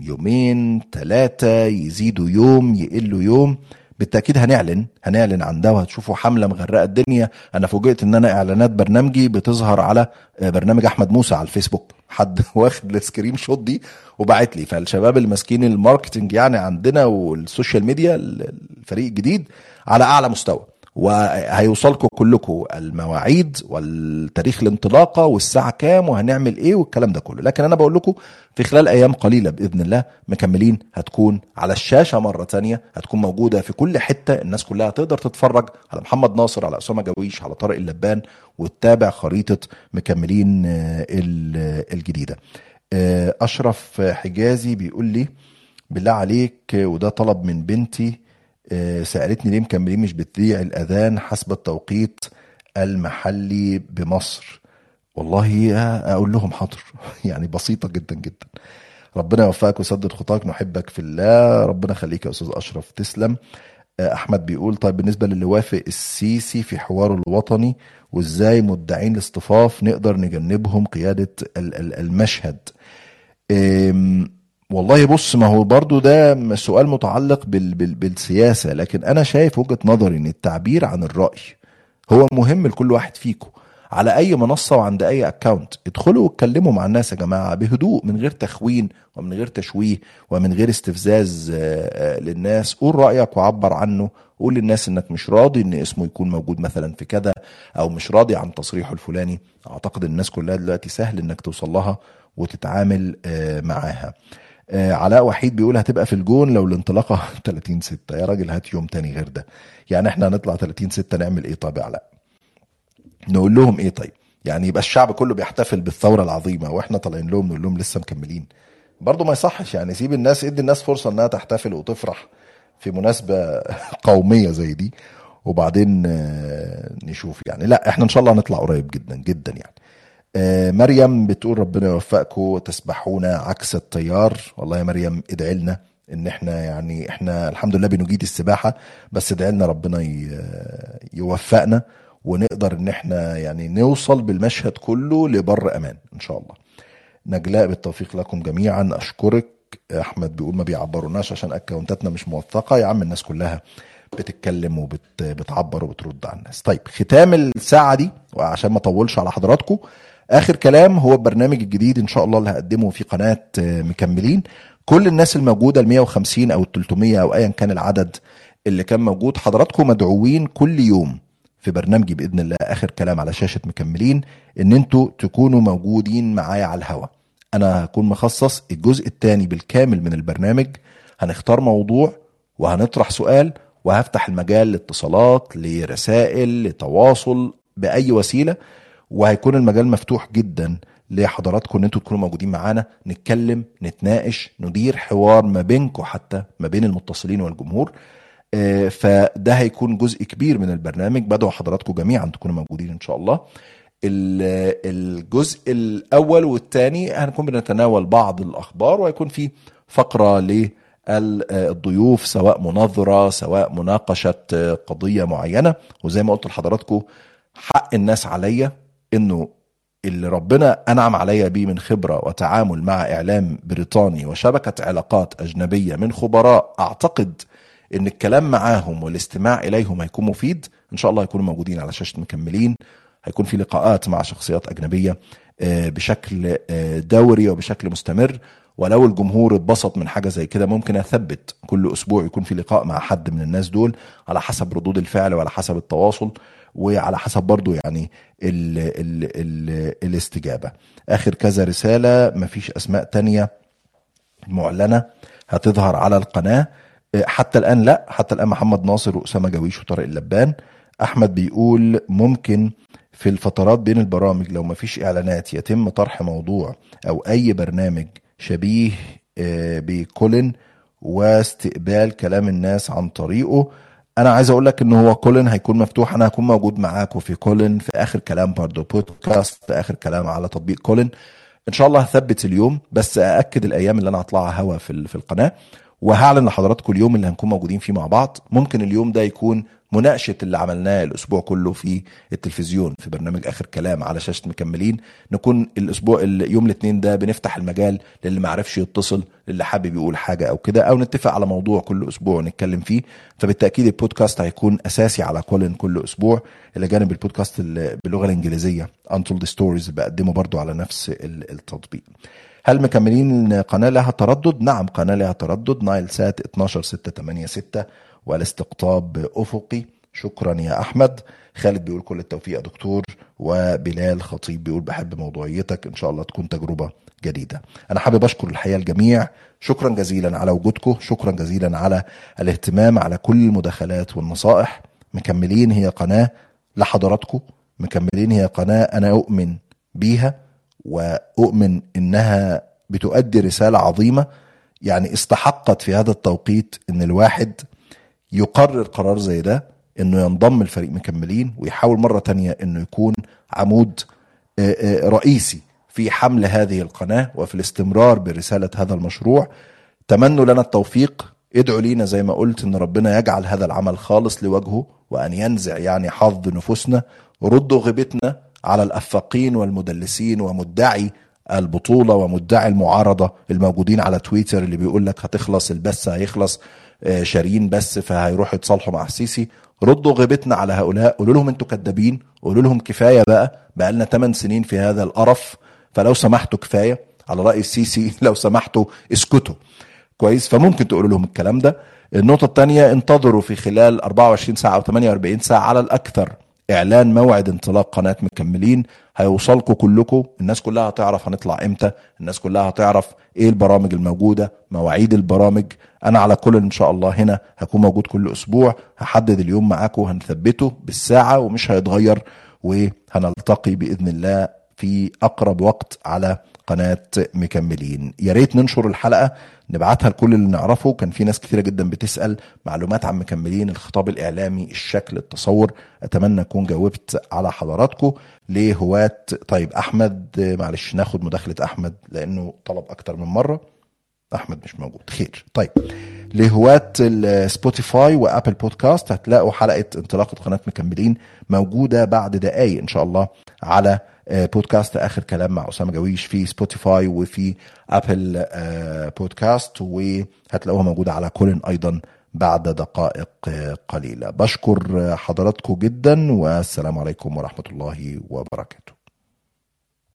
يومين ثلاثة يزيدوا يوم يقلوا يوم. بالتأكيد هنعلن هنعلن عن ده وهتشوفوا حملة مغرقة الدنيا. أنا فوجئت إن أنا إعلانات برنامجي بتظهر على آه، برنامج أحمد موسى على الفيسبوك. حد واخد ال screenshot دي وبعت لي. فالشباب الماسكين ال marketing يعني عندنا وال social media الفريق الجديد على أعلى مستوى. وهيوصلكم كلكم المواعيد والتاريخ الانطلاقة والساعة كام وهنعمل إيه والكلام ده كله. لكن أنا بقول لكم في خلال أيام قليلة بإذن الله مكملين هتكون على الشاشة مرة تانية هتكون موجودة في كل حتة الناس كلها تقدر تتفرج على محمد ناصر على أسامة جويش على طارق اللبان وتتابع خريطة مكملين آه، ال- الجديدة. آه، أشرف حجازي بيقول لي بالله عليك وده طلب من بنتي آه، سألتني ليه مكملين مش بتذيع الأذان حسب التوقيت المحلي بمصر. والله أقول لهم حاضر. يعني بسيطة جدا جدا. ربنا يوفقك ويسدد خطاك نحبك في الله. ربنا يخليك يا أستاذ أشرف. تسلم. آه، أحمد بيقول طيب بالنسبة للي وافق السيسي في حواره الوطني وإزاي مدعين الاصطفاف نقدر نجنبهم ال- المشهد؟ والله بص ما هو برضو ده سؤال متعلق بال بال بالسياسة لكن أنا شايف وجهة نظري إن التعبير عن الرأي هو مهم لكل واحد فيكم على أي منصة وعند أي أكاونت ادخلوا واتكلموا مع الناس يا جماعة بهدوء من غير تخوين ومن غير تشويه ومن غير استفزاز آه، آه، للناس. قول رأيك وعبر عنه قول للناس إنك مش راضي إن اسمه يكون موجود مثلا في كذا أو مش راضي عن تصريحه الفلاني. أعتقد الناس كلها دلوقتي سهل إنك توصل لها وتتعامل آه، معاها. علاء وحيد بيقول هتبقى في الجون لو الانطلاقة 30 6 يا راجل هات يوم تاني غير ده. يعني إحنا هنطلع 30 6 نعمل إيه؟ طيب يا علاء نقول لهم إيه طيب؟ يعني يبقى الشعب كله بيحتفل بالثورة العظيمة وإحنا طالعين لهم نقول لهم لسه مكملين. برضه ما يصحش يعني سيب الناس ادي الناس فرصة انها تحتفل وتفرح في مناسبة قومية زي دي. وبعدين آه، نشوف يعني. لا إحنا ان شاء الله هنطلع قريب جدا جدا يعني. آه، مريم بتقول ربنا يوفقكم تسبحون عكس التيار. والله يا مريم ادعي لنا ان إحنا يعني إحنا الحمد لله بنجيد السباحة بس ادعي لنا ربنا يوفقنا ونقدر ان إحنا يعني نوصل بالمشهد كله لبر أمان ان شاء الله. نجلاء بالتوفيق لكم جميعا. أشكرك. أحمد بيقول ما بيعبروناش عشان أكونتاتنا مش موثقة. يا عم الناس كلها بتتكلم وبتعبر وبترد على الناس. طيب ختام الساعة دي وعشان ما أطولش على حضراتكم آخر كلام هو البرنامج الجديد إن شاء الله اللي هقدمه في قناة آه، مكملين. كل الناس الموجودة ال 150 أو ال 300 أو ايا كان العدد اللي كان موجود حضراتكم مدعوين كل يوم في برنامجي بإذن الله آخر كلام على شاشة مكملين إن أنتوا تكونوا موجودين معايا على الهوا. أنا هكون مخصص الجزء الثاني بالكامل من البرنامج. هنختار موضوع وهنطرح سؤال وهفتح المجال لاتصالات لرسائل لتواصل بأي وسيلة. وهيكون المجال مفتوح جدا لحضراتكم ان أنتوا تكونوا موجودين معانا نتكلم نتناقش ندير حوار ما بينكم حتى ما بين المتصلين والجمهور. آه، فده هيكون جزء كبير من البرنامج. بدعو حضراتكم جميعا تكونوا موجودين إن شاء الله. ال- الجزء الأول والثاني هنكون بنتناول بعض الأخبار وهيكون في فقرة للضيوف سواء مناظرة سواء مناقشة قضية معينة. وزي ما قلت لحضراتكم حق الناس عليا. إنه اللي ربنا أنعم عليا بيه من خبرة وتعامل مع إعلام بريطاني وشبكة علاقات أجنبية من خبراء أعتقد إن الكلام معاهم والاستماع إليهم هيكون مفيد. إن شاء الله هيكونوا موجودين على شاشة مكملين. هيكون في لقاءات مع شخصيات أجنبية آه، بشكل آه، دوري وبشكل مستمر. ولو الجمهور اتبسط من حاجة زي كده ممكن أثبت كل أسبوع يكون في لقاء مع حد من الناس دول على حسب ردود الفعل وعلى حسب التواصل. وعلى حسب برضو يعني ال ال ال الاستجابة. آخر كذا رسالة مفيش أسماء تانية معلنة هتظهر على القناة. آه، حتى الآن لا حتى الآن محمد ناصر وأسامة جويش وطارق اللبان. أحمد بيقول ممكن في الفترات بين البرامج لو مفيش إعلانات يتم طرح موضوع أو أي برنامج شبيه آه، بكولن واستقبال كلام الناس عن طريقه أنا عايز أقول لك إن هو كولن هيكون مفتوح أنا هكون موجود معاكم في كولن في آخر كلام برضو بودكاست في آخر كلام على تطبيق كولن. إن شاء الله هثبت اليوم بس أأكد الأيام اللي أنا هطلعها هوا في في القناة وهعلن لحضراتكم اليوم اللي هنكون موجودين فيه مع بعض. ممكن اليوم ده يكون مناقشة اللي عملناه الأسبوع كله في التلفزيون في برنامج آخر كلام على شاشة مكملين. نكون الأسبوع يوم الاثنين ده بنفتح المجال للي ما عرفش يتصل للي حابب يقول حاجة أو كده أو نتفق على موضوع كل أسبوع نتكلم فيه. فبالتأكيد البودكاست هيكون أساسي على كولن كل أسبوع. إلى جانب البودكاست باللغة الإنجليزية Untold Stories بقدمه برضو على نفس ال- التطبيق. هل مكملين قناة لها تردد؟ نعم قناة لها تردد نايل سات 12686 والاستقطاب أفقي شكرا يا أحمد. خالد بيقول كل التوفيق يا دكتور وبلال خطيب بيقول بحب موضوعيتك. إن شاء الله تكون تجربة جديدة. أنا حابب أشكر الحقيقة الجميع. شكرا جزيلا على وجودكم. شكرا جزيلا على الاهتمام على كل المداخلات والنصائح. مكملين هي قناة لحضراتكم. مكملين هي قناة أنا أؤمن بيها وأؤمن إنها بتؤدي رسالة عظيمة. يعني استحقت في هذا التوقيت إن الواحد يقرر قرار زي ده إنه ينضم لفريق مكملين ويحاول مرة تانية إنه يكون عمود آه، آه، رئيسي في حمل هذه القناة وفي الاستمرار برسالة هذا المشروع. تمنوا لنا التوفيق. ادعوا لينا زي ما قلت إن ربنا يجعل هذا العمل خالص لوجهه وأن ينزع يعني حظ نفوسنا. ردوا غيبتنا على الأفاقين والمدلسين ومدعي البطولة ومدعي المعارضة الموجودين على تويتر اللي بيقول لك هتخلص البث هيخلص. آه، شارين بس فهيروحوا يتصالحوا مع السيسي ردوا غيبتنا على هؤلاء قولوا لهم أنتوا كدابين قولوا لهم كفاية بقى بقى لنا 8 سنين في هذا القرف. فلو سمحتوا كفاية على رأي السيسي لو سمحتوا اسكتوا. كويس فممكن تقولوا لهم الكلام ده. النقطة الثانية انتظروا في خلال 24 ساعة أو 48 ساعة على الأكثر إعلان موعد انطلاق قناة مكملين. هيوصلكم كلكم. الناس كلها هتعرف هنطلع إمتى. الناس كلها هتعرف إيه البرامج الموجودة مواعيد البرامج. أنا على كل إن شاء الله هنا هكون موجود كل أسبوع. هحدد اليوم معاكم هنثبته بالساعة ومش هيتغير. وهنلتقي بإذن الله في أقرب وقت على قناة مكملين. يا ريت ننشر الحلقة نبعتها لكل اللي نعرفه. كان في ناس كثيرة جدا بتسأل معلومات عن مكملين الخطاب الإعلامي الشكل التصور. أتمنى أكون جاوبت على حضراتكم. لهواة طيب أحمد معلش ناخد مداخلة أحمد لأنه طلب أكتر من مرة. أحمد مش موجود. خير. طيب لهواة ال Spotify و Apple Podcast هتلاقوا حلقة انطلاقة قناة مكملين موجودة بعد دقائق إن شاء الله على بودكاست آخر كلام مع أسامة جويش في Spotify وفي Apple آه، بودكاست وهتلاقوها موجودة على Callin أيضا بعد دقائق آه، قليلة. بشكر آه، حضراتكم جدا والسلام عليكم ورحمة الله وبركاته.